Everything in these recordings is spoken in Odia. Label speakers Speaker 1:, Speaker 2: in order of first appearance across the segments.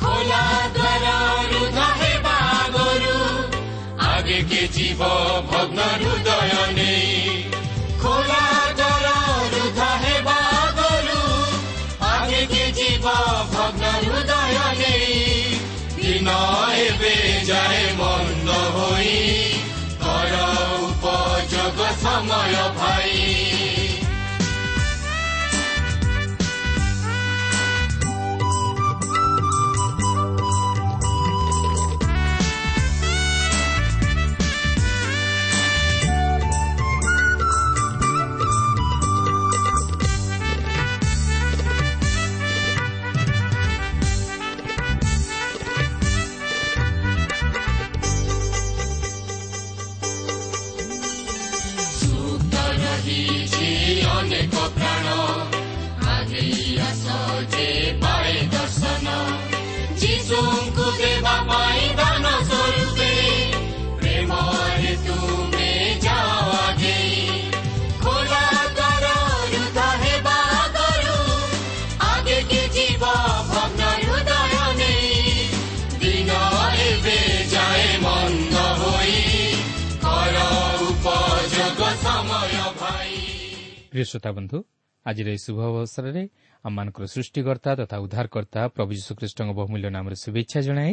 Speaker 1: খোলা ধৰাগে কে জীৱ ভগ্ন হৃদয় নেই খোলা দ্বাৰে বাগৰু আগে কে জীৱ ভগ্ন হৃদয় নেই দিন এবে যায় মন্দ হৈ কৰ
Speaker 2: উপযোগ সময় ବନ୍ଧୁ। ଆଜିର ଏହି ଶୁଭ ଅବସରରେ ଆମମାନଙ୍କର ସୃଷ୍ଟିକର୍ତ୍ତା ତଥା ଉଦ୍ଧାରକର୍ତ୍ତା ପ୍ରଭୁ ଯୀଶୁଖ୍ରୀଷ୍ଟଙ୍କ ବହୁମୂଲ୍ୟ ନାମରେ ଶୁଭେଚ୍ଛା ଜଣାଏ।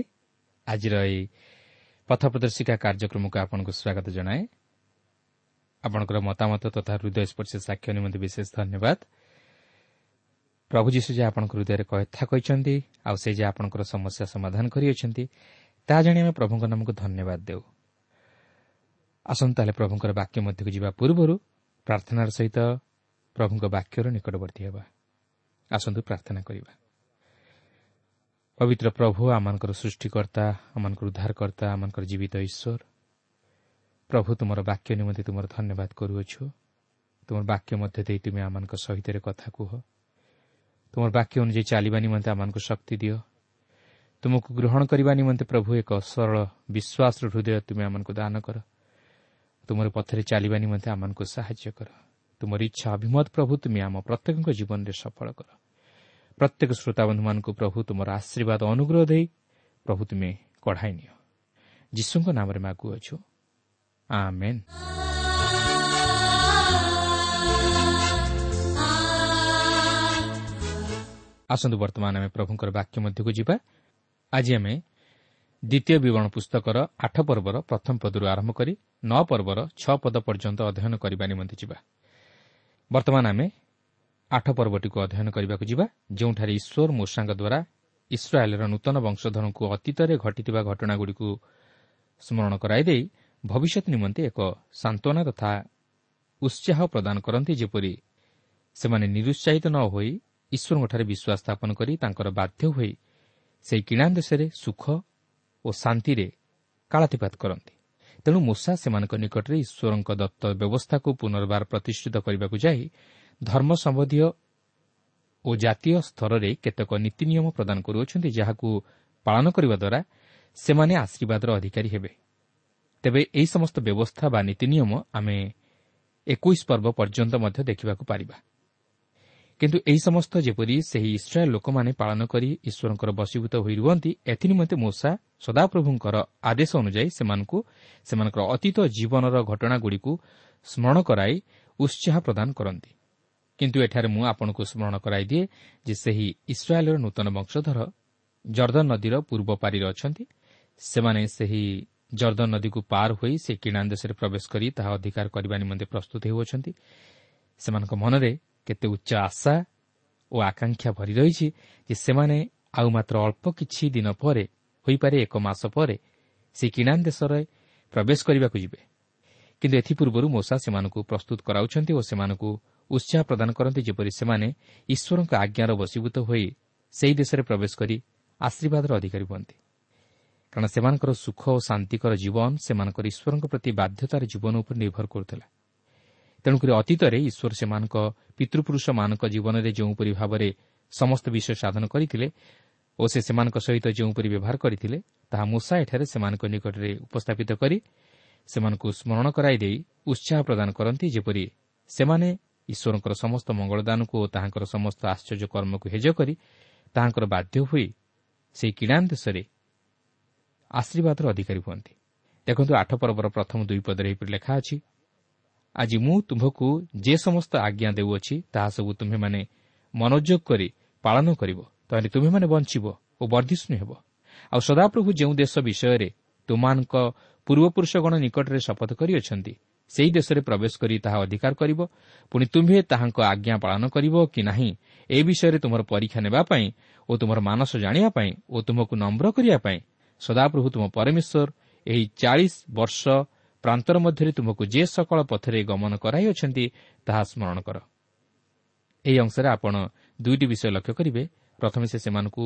Speaker 2: ଆଜିର ଏହି ପଥ ପ୍ରଦର୍ଶିକା କାର୍ଯ୍ୟକ୍ରମକୁ ଆପଣଙ୍କୁ ସ୍ୱାଗତ ଜଣାଏ। ଆପଣଙ୍କର ମତାମତ ତଥା ହୃଦୟସ୍ପର୍ଶୀ ସାକ୍ଷ୍ୟ ନିମନ୍ତେ ବିଶେଷ ଧନ୍ୟବାଦ। ପ୍ରଭୁ ଯୀଶୁ ଯେ ଆପଣଙ୍କ ହୃଦୟରେ କଥା କହିଛନ୍ତି ଆଉ ସେ ଯେ ଆପଣଙ୍କର ସମସ୍ୟା ସମାଧାନ କରିଅଛନ୍ତି ତାହା ଜାଣି ଆମେ ପ୍ରଭୁଙ୍କ ନାମକୁ ଧନ୍ୟବାଦ ଦେଉ। ଆସନ୍ତୁ ତାହେଲେ ପ୍ରଭୁଙ୍କର ବାକ୍ୟ ମଧ୍ୟକୁ ଯିବା ପୂର୍ବରୁ ପ୍ରାର୍ଥନାର ସହିତ ପ୍ରଭୁଙ୍କ ବାକ୍ୟର ନିକଟବର୍ତ୍ତୀ ହେବା ଆସନ୍ତୁ ପ୍ରାର୍ଥନା କରିବା ପବିତ୍ର ପ୍ରଭୁ ଆମମାନଙ୍କର ସୃଷ୍ଟିକର୍ତ୍ତା ଆମମାନଙ୍କର ଉଦ୍ଧାରକର୍ତ୍ତା ଆମମାନଙ୍କର ଜୀବିତ ଈଶ୍ୱର ପ୍ରଭୁ ତୁମର ବାକ୍ୟ ନିମନ୍ତେ ତୁମର ଧନ୍ୟବାଦ କରୁଅଛୁ ତୁମର ବାକ୍ୟ ମଧ୍ୟ ଦେଇ ତୁମେ ଆମମାନଙ୍କ ସହିତ କଥା କୁହ ତୁମର ବାକ୍ୟ ଅନୁଯାୟୀ ଚାଲିବା ନିମନ୍ତେ ଆମମାନଙ୍କୁ ଶକ୍ତି ଦିଅ ତୁମକୁ ଗ୍ରହଣ କରିବା ନିମନ୍ତେ ପ୍ରଭୁ ଏକ ସରଳ ବିଶ୍ୱାସର ହୃଦୟ ତୁମେ ଆମମାନଙ୍କୁ ଦାନ କର ତୁମର ପଥରେ ଚାଲିବା ନିମନ୍ତେ ଆମମାନଙ୍କୁ ସାହାଯ୍ୟ କର ତୁମର ଇଚ୍ଛା ଅଭିମତ ପ୍ରଭୁ ତୁମେ ଆମ ପ୍ରତ୍ୟେକଙ୍କ ଜୀବନରେ ସଫଳ କର। ପ୍ରତ୍ୟେକ ଶ୍ରୋତାବନ୍ଧୁମାନଙ୍କୁ ପ୍ରଭୁ ତୁମର ଆଶୀର୍ବାଦ ଅନୁଗ୍ରହ ଦେଇ ପ୍ରଭୁ ତୁମେ କଢ଼ାଇ ନିଅ। ଯୀଶୁଙ୍କ ନାମରେ ମାଗୁଅଛୁ ଆମେନ୍। ଆସନ୍ତୁ ବର୍ତ୍ତମାନ ଆମେ ପ୍ରଭୁଙ୍କର ବାକ୍ୟ ମଧ୍ୟକୁ ଯିବା। ଆଜି ଆମେ ଦ୍ୱିତୀୟ ବିବରଣ ପୁସ୍ତକର ଆଠ ପର୍ବର ପ୍ରଥମ ପଦରୁ ଆରମ୍ଭ କରି ନଅ ପର୍ବର ଛଅ ପଦ ପର୍ଯ୍ୟନ୍ତ ଅଧ୍ୟୟନ କରିବା ନିମନ୍ତେ ଯିବା। ବର୍ତ୍ତମାନ ଆମେ ଆଠ ପର୍ବଟିକୁ ଅଧ୍ୟୟନ କରିବାକୁ ଯିବା ଯେଉଁଠାରେ ଈଶ୍ୱର ମୂଷାଙ୍କ ଦ୍ୱାରା ଇସ୍ରାଏଲ୍ର ନୂତନ ବଂଶଧରଙ୍କୁ ଅତୀତରେ ଘଟିଥିବା ଘଟଣାଗୁଡ଼ିକୁ ସ୍ମରଣ କରାଇଦେଇ ଭବିଷ୍ୟତ ନିମନ୍ତେ ଏକ ସାନ୍ତ୍ୱନା ତଥା ଉତ୍ସାହ ପ୍ରଦାନ କରନ୍ତି ଯେପରି ସେମାନେ ନିରୁତ୍ସାହିତ ନ ହୋଇ ଈଶ୍ୱରଙ୍କଠାରେ ବିଶ୍ୱାସ ସ୍ଥାପନ କରି ତାଙ୍କର ବାଧ୍ୟ ହୋଇ ସେହି କିଣା ଦେଶରେ ସୁଖ ଓ ଶାନ୍ତିରେ କାଳାତିପାତ କରନ୍ତି। ତେଣୁ ମୂଷା ସେମାନଙ୍କ ନିକଟରେ ଈଶ୍ୱରଙ୍କ ଦତ୍ତ ବ୍ୟବସ୍ଥାକୁ ପୁନର୍ବାର ପ୍ରତିଷ୍ଠିତ କରିବାକୁ ଯାଇ ଧର୍ମ ସମ୍ବନ୍ଧୀୟ ଓ ଜାତୀୟ ସ୍ତରରେ କେତେକ ନୀତିନିୟମ ପ୍ରଦାନ କରୁଅଛନ୍ତି ଯାହାକୁ ପାଳନ କରିବା ଦ୍ୱାରା ସେମାନେ ଆଶୀର୍ବାଦର ଅଧିକାରୀ ହେବେ। ତେବେ ଏହି ସମସ୍ତ ବ୍ୟବସ୍ଥା ବା ନୀତିନିୟମ ଆମେ ଏକୋଇଶ ପର୍ବ ପର୍ଯ୍ୟନ୍ତ ମଧ୍ୟ ଦେଖିବାକୁ ପାରିବା। କିନ୍ତୁ ଏହି ସମସ୍ତ ଯେପରି ସେହି ଇସ୍ରାଏଲ୍ ଲୋକମାନେ ପାଳନ କରି ଈଶ୍ୱରଙ୍କର ବଶୀଭୂତ ହୋଇ ରୁହନ୍ତି ଏଥିନିମନ୍ତେ ମୂଷା ସଦାପ୍ରଭୁଙ୍କର ଆଦେଶ ଅନୁଯାୟୀ ସେମାନଙ୍କୁ ସେମାନଙ୍କର ଅତୀତ ଜୀବନର ଘଟଣାଗୁଡ଼ିକୁ ସ୍ମରଣ କରାଇ ଉତ୍ସାହ ପ୍ରଦାନ କରନ୍ତି। କିନ୍ତୁ ଏଠାରେ ମୁଁ ଆପଣଙ୍କୁ ସ୍ମରଣ କରାଇଦିଏ ଯେ ସେହି ଇସ୍ରାଏଲ୍ର ନୂତନ ବଂଶଧର ଜର୍ଦ୍ଦନ ନଦୀର ପୂର୍ବ ପାରିରେ ଅଛନ୍ତି। ସେମାନେ ସେହି ଜର୍ଦ୍ଦନ ନଦୀକୁ ପାର ହୋଇ ସେ କିଣା ଦେଶରେ ପ୍ରବେଶ କରି ତାହା ଅଧିକାର କରିବା ନିମନ୍ତେ ପ୍ରସ୍ତୁତ ହେଉଅଛନ୍ତି। ସେମାନଙ୍କ ମନରେ କେତେ ଉଚ୍ଚ ଆଶା ଓ ଆକାଂକ୍ଷା ଭରି ରହିଛି ଯେ ସେମାନେ ଆଉ ମାତ୍ର ଅଳ୍ପ କିଛି ଦିନ ପରେ ହୋଇପାରେ ଏକ ମାସ ପରେ ସେ କିଣା ଦେଶରେ ପ୍ରବେଶ କରିବାକୁ ଯିବେ। କିନ୍ତୁ ଏଥିପୂର୍ବରୁ ମୂଷା ସେମାନଙ୍କୁ ପ୍ରସ୍ତୁତ କରାଉଛନ୍ତି ଓ ସେମାନଙ୍କୁ ଉତ୍ସାହ ପ୍ରଦାନ କରନ୍ତି ଯେପରି ସେମାନେ ଈଶ୍ୱରଙ୍କ ଆଜ୍ଞାର ବଶୀଭୂତ ହୋଇ ସେହି ଦେଶରେ ପ୍ରବେଶ କରି ଆଶୀର୍ବାଦର ଅଧିକାରୀ ହୁଅନ୍ତି। କାରଣ ସେମାନଙ୍କର ସୁଖ ଓ ଶାନ୍ତିକର ଜୀବନ ସେମାନଙ୍କର ଈଶ୍ୱରଙ୍କ ପ୍ରତି ବାଧ୍ୟତାର ଜୀବନ ଉପରେ ନିର୍ଭର କରୁଥିଲା। ତେଣୁକରି ଅତୀତରେ ଈଶ୍ୱର ସେମାନଙ୍କ ପିତୃପୁରୁଷମାନଙ୍କ ଜୀବନରେ ଯେଉଁପରି ଭାବରେ ସମସ୍ତ ବିଷୟ ସାଧନ କରିଥିଲେ ଓ ସେ ସେମାନଙ୍କ ସହିତ ଯେଉଁପରି ବ୍ୟବହାର କରିଥିଲେ ତାହା ମୂଷା ଏଠାରେ ସେମାନଙ୍କ ନିକଟରେ ଉପସ୍ଥାପିତ କରି ସେମାନଙ୍କୁ ସ୍ମରଣ କରାଇ ଦେଇ ଉତ୍ସାହ ପ୍ରଦାନ କରନ୍ତି ଯେପରି ସେମାନେ ଈଶ୍ୱରଙ୍କର ସମସ୍ତ ମଙ୍ଗଳଦାନକୁ ଓ ତାହାଙ୍କର ସମସ୍ତ ଆଶ୍ଚର୍ଯ୍ୟ କର୍ମକୁ ହେଜ କରି ତାହାଙ୍କର ବାଧ୍ୟ ହୋଇ ସେହି କିଣା ଦେଶରେ ଆଶୀର୍ବାଦର ଅଧିକାରୀ ହୁଅନ୍ତି। ଦେଖନ୍ତୁ ଆଠ ପର୍ବର ପ୍ରଥମ ଦୁଇ ପଦରେ ଏହିପରି ଲେଖା ଅଛି ଆଜି ମୁଁ ତୁମ୍ଭକୁ ଯେ ସମସ୍ତ ଆଜ୍ଞା ଦେଉଅଛି ତାହା ସବୁ ତୁମ୍ଭେମାନେ ମନୋଯୋଗ କରି ପାଳନ କରିବ ତାହେଲେ ତୁମେମାନେ ବଞ୍ଚିବ ଓ ବର୍ଦ୍ଧିଷ୍ଣୁ ହେବ। ଆଉ ସଦାପ୍ରଭୁ ଯେଉଁ ଦେଶ ବିଷୟରେ ତୁମାନଙ୍କ ପୂର୍ବପୁରୁଷଗଣ ନିକଟରେ ଶପଥ କରିଅଛନ୍ତି ସେହି ଦେଶରେ ପ୍ରବେଶ କରି ତାହା ଅଧିକାର କରିବ ପୁଣି ତୁମ୍ଭେ ତାହାଙ୍କ ଆଜ୍ଞା ପାଳନ କରିବ କି ନାହିଁ ଏ ବିଷୟରେ ତୁମର ପରୀକ୍ଷା ନେବା ପାଇଁ ଓ ତୁମର ମାନସ ଜାଣିବା ପାଇଁ ଓ ତୁମକୁ ନମ୍ର କରିବା ପାଇଁ ସଦାପ୍ରଭୁ ତୁମ ପରମେଶ୍ୱର ଏହି ଚାଳିଶ ବର୍ଷ ପ୍ରାନ୍ତର ମଧ୍ୟରେ ତୁମକୁ ଯେ ସକଳ ପଥରେ ଗମନ କରାଇଅଛନ୍ତି ତାହା ସ୍ମରଣ କର। ଏହି ଅଂଶରେ ଆପଣ ଦୁଇଟି ବିଷୟ ଲକ୍ଷ୍ୟ କରିବେ। ପ୍ରଥମେ ସେ ସେମାନଙ୍କୁ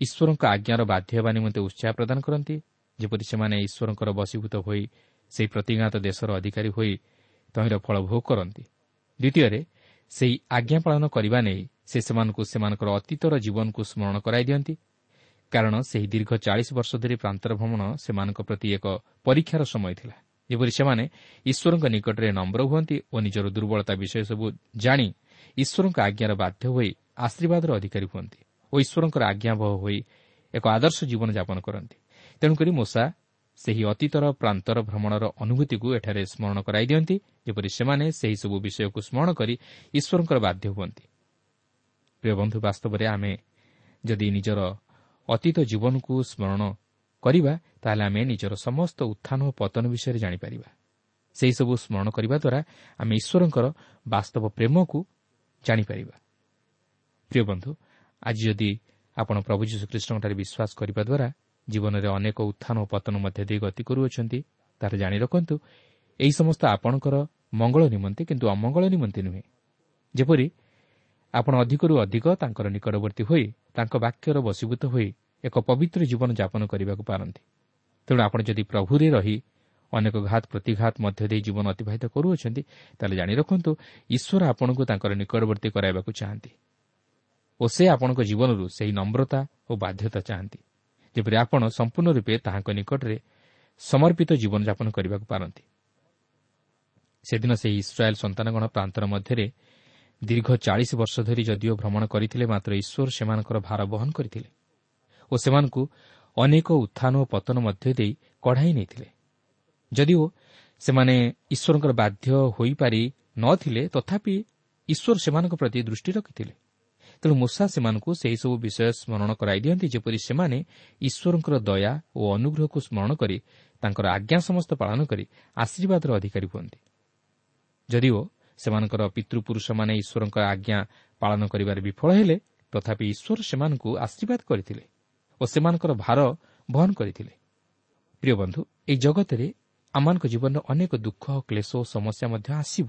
Speaker 2: ଈଶ୍ୱରଙ୍କ ଆଜ୍ଞାର ବାଧ୍ୟ ହେବା ନିମନ୍ତେ ଉତ୍ସାହ ପ୍ରଦାନ କରନ୍ତି। ଯେପରି ସେମାନେ ଈଶ୍ୱରଙ୍କର ବଶୀଭୂତ ହୋଇ ସେହି ପ୍ରତିଘାତ ଦେଶର ଅଧିକାରୀ ହୋଇ ତହିଁର ଫଳ ଭୋଗ କରନ୍ତି। ଦ୍ୱିତୀୟରେ ସେହି ଆଜ୍ଞା ପାଳନ କରିବା ନେଇ ସେ ସେମାନଙ୍କୁ ସେମାନଙ୍କର ଅତୀତର ଜୀବନକୁ ସ୍ମରଣ କରାଇ ଦିଅନ୍ତି। କାରଣ ସେହି ଦୀର୍ଘ ଚାଳିଶ ବର୍ଷ ଧରି ପ୍ରାନ୍ତର ଭ୍ରମଣ ସେମାନଙ୍କ ପ୍ରତି ଏକ ପରୀକ୍ଷାର ସମୟ ଥିଲା। ଯେପରି ସେମାନେ ଈଶ୍ୱରଙ୍କ ନିକଟରେ ନମ୍ର ହୁଅନ୍ତି ଓ ନିଜର ଦୁର୍ବଳତା ବିଷୟ ସବୁ ଜାଣି ଈଶ୍ୱରଙ୍କ ଆଜ୍ଞାର ବାଧ୍ୟ ହୋଇ ଆଶୀର୍ବାଦର ଅଧିକାରୀ ହୁଅନ୍ତି ଓ ଈଶ୍ୱରଙ୍କର ଆଜ୍ଞାବହ ହୋଇ ଏକ ଆଦର୍ଶ ଜୀବନଯାପନ କରନ୍ତି। ତେଣୁକରି ମୂଷା ସେହି ଅତୀତର ପ୍ରାନ୍ତର ଭ୍ରମଣର ଅନୁଭୂତିକୁ ଏଠାରେ ସ୍ମରଣ କରାଇ ଦିଅନ୍ତି ଯେପରି ସେମାନେ ସେହିସବୁ ବିଷୟକୁ ସ୍ମରଣ କରି ଈଶ୍ୱରଙ୍କର ବାଧ୍ୟ ହୁଅନ୍ତି। ପ୍ରିୟ ବନ୍ଧୁ ବାସ୍ତବରେ ଆମେ ଯଦି ନିଜର ଅତୀତ ଜୀବନକୁ ସ୍ମରଣ କରିବା ତାହେଲେ ଆମେ ନିଜର ସମସ୍ତ ଉତ୍ଥାନ ଓ ପତନ ବିଷୟରେ ଜାଣିପାରିବା। ସେହିସବୁ ସ୍ମରଣ କରିବା ଦ୍ୱାରା ଆମେ ଈଶ୍ୱରଙ୍କର ବାସ୍ତବ ପ୍ରେମକୁ ଜାଣିପାରିବା। ପ୍ରିୟ ବନ୍ଧୁ ଆଜି ଯଦି ଆପଣ ପ୍ରଭୁ ଯୀଶୁଖ୍ରୀଷ୍ଟଙ୍କଠାରେ ବିଶ୍ୱାସ କରିବା ଦ୍ୱାରା ଜୀବନରେ ଅନେକ ଉତ୍ଥାନ ଓ ପତନ ମଧ୍ୟ ଦେଇ ଗତି କରୁଅଛନ୍ତି ତାହା ଜାଣି ରଖନ୍ତୁ ଏହି ସମସ୍ତ ଆପଣଙ୍କର ମଙ୍ଗଳ ନିମନ୍ତେ କିନ୍ତୁ ଅମଙ୍ଗଳ ନିମନ୍ତେ ନୁହେଁ। ଯେପରି ଆପଣ ଅଧିକରୁ ଅଧିକ ତାଙ୍କର ନିକଟବର୍ତ୍ତୀ ହୋଇ ତାଙ୍କ ବାକ୍ୟର ବଶୀଭୂତ ହୋଇ ଏକ ପବିତ୍ର ଜୀବନ ଯାପନ କରିବାକୁ ପାରନ୍ତି। ତେଣୁ ଆପଣ ଯଦି ପ୍ରଭୁରେ ରହି ଅନେକ ଘାତ ପ୍ରତିଘାତ ମଧ୍ୟ ଦେଇ ଜୀବନ ଅତିବାହିତ କରୁଅଛନ୍ତି ତାହେଲେ ଜାଣି ରଖନ୍ତୁ ଈଶ୍ୱର ଆପଣଙ୍କୁ ତାଙ୍କର ନିକଟବର୍ତ୍ତୀ କରାଇବାକୁ ଚାହାନ୍ତି। ଓ ସେ ଆପଣଙ୍କ ଜୀବନରୁ ସେହି ନମ୍ରତା ଓ ବାଧ୍ୟତା ଚାହାନ୍ତି ଯେପରି ଆପଣ ସମ୍ପୂର୍ଣ୍ଣ ରୂପେ ତାହାଙ୍କ ନିକଟରେ ସମର୍ପିତ ଜୀବନଯାପନ କରିବାକୁ ପାରନ୍ତି। ସେଦିନ ସେହି ଇସ୍ରାଏଲ୍ ସନ୍ତାନଗଣ ପ୍ରାନ୍ତର ମଧ୍ୟରେ ଦୀର୍ଘ ଚାଳିଶ ବର୍ଷ ଧରି ଯଦିଓ ଭ୍ରମଣ କରିଥିଲେ ମାତ୍ର ଈଶ୍ୱର ସେମାନଙ୍କର ଭାର ବହନ କରିଥିଲେ। ଓ ସେମାନଙ୍କୁ ଅନେକ ଉତ୍ଥାନ ଓ ପତନ ମଧ୍ୟ ଦେଇ କଢ଼ାଇ ନେଇଥିଲେ। ଯଦିଓ ସେମାନେ ଈଶ୍ୱରଙ୍କର ବାଧ୍ୟ ହୋଇପାରି ନଥିଲେ ତଥାପି ଈଶ୍ୱର ସେମାନଙ୍କ ପ୍ରତି ଦୃଷ୍ଟି ରଖିଥିଲେ। ତେଣୁ ମୂଷା ସେମାନଙ୍କୁ ସେହିସବୁ ବିଷୟ ସ୍ମରଣ କରାଇ ଦିଅନ୍ତି ଯେପରି ସେମାନେ ଈଶ୍ୱରଙ୍କର ଦୟା ଓ ଅନୁଗ୍ରହକୁ ସ୍ମରଣ କରି ତାଙ୍କର ଆଜ୍ଞା ସମସ୍ତ ପାଳନ କରି ଆଶୀର୍ବାଦର ଅଧିକାରୀ ହୁଅନ୍ତି। ଯଦିଓ ସେମାନଙ୍କର ପିତୃପୁରୁଷମାନେ ଈଶ୍ୱରଙ୍କ ଆଜ୍ଞା ପାଳନ କରିବାରେ ବିଫଳ ହେଲେ ତଥାପି ଈଶ୍ୱର ସେମାନଙ୍କୁ ଆଶୀର୍ବାଦ କରିଥିଲେ। ଓ ସେମାନଙ୍କର ଭାର ବହନ କରିଥିଲେ। ପ୍ରିୟ ବନ୍ଧୁ ଏହି ଜଗତରେ ଆମମାନଙ୍କ ଜୀବନରେ ଅନେକ ଦୁଃଖ କ୍ଲେଶ ଓ ସମସ୍ୟା ମଧ୍ୟ ଆସିବ।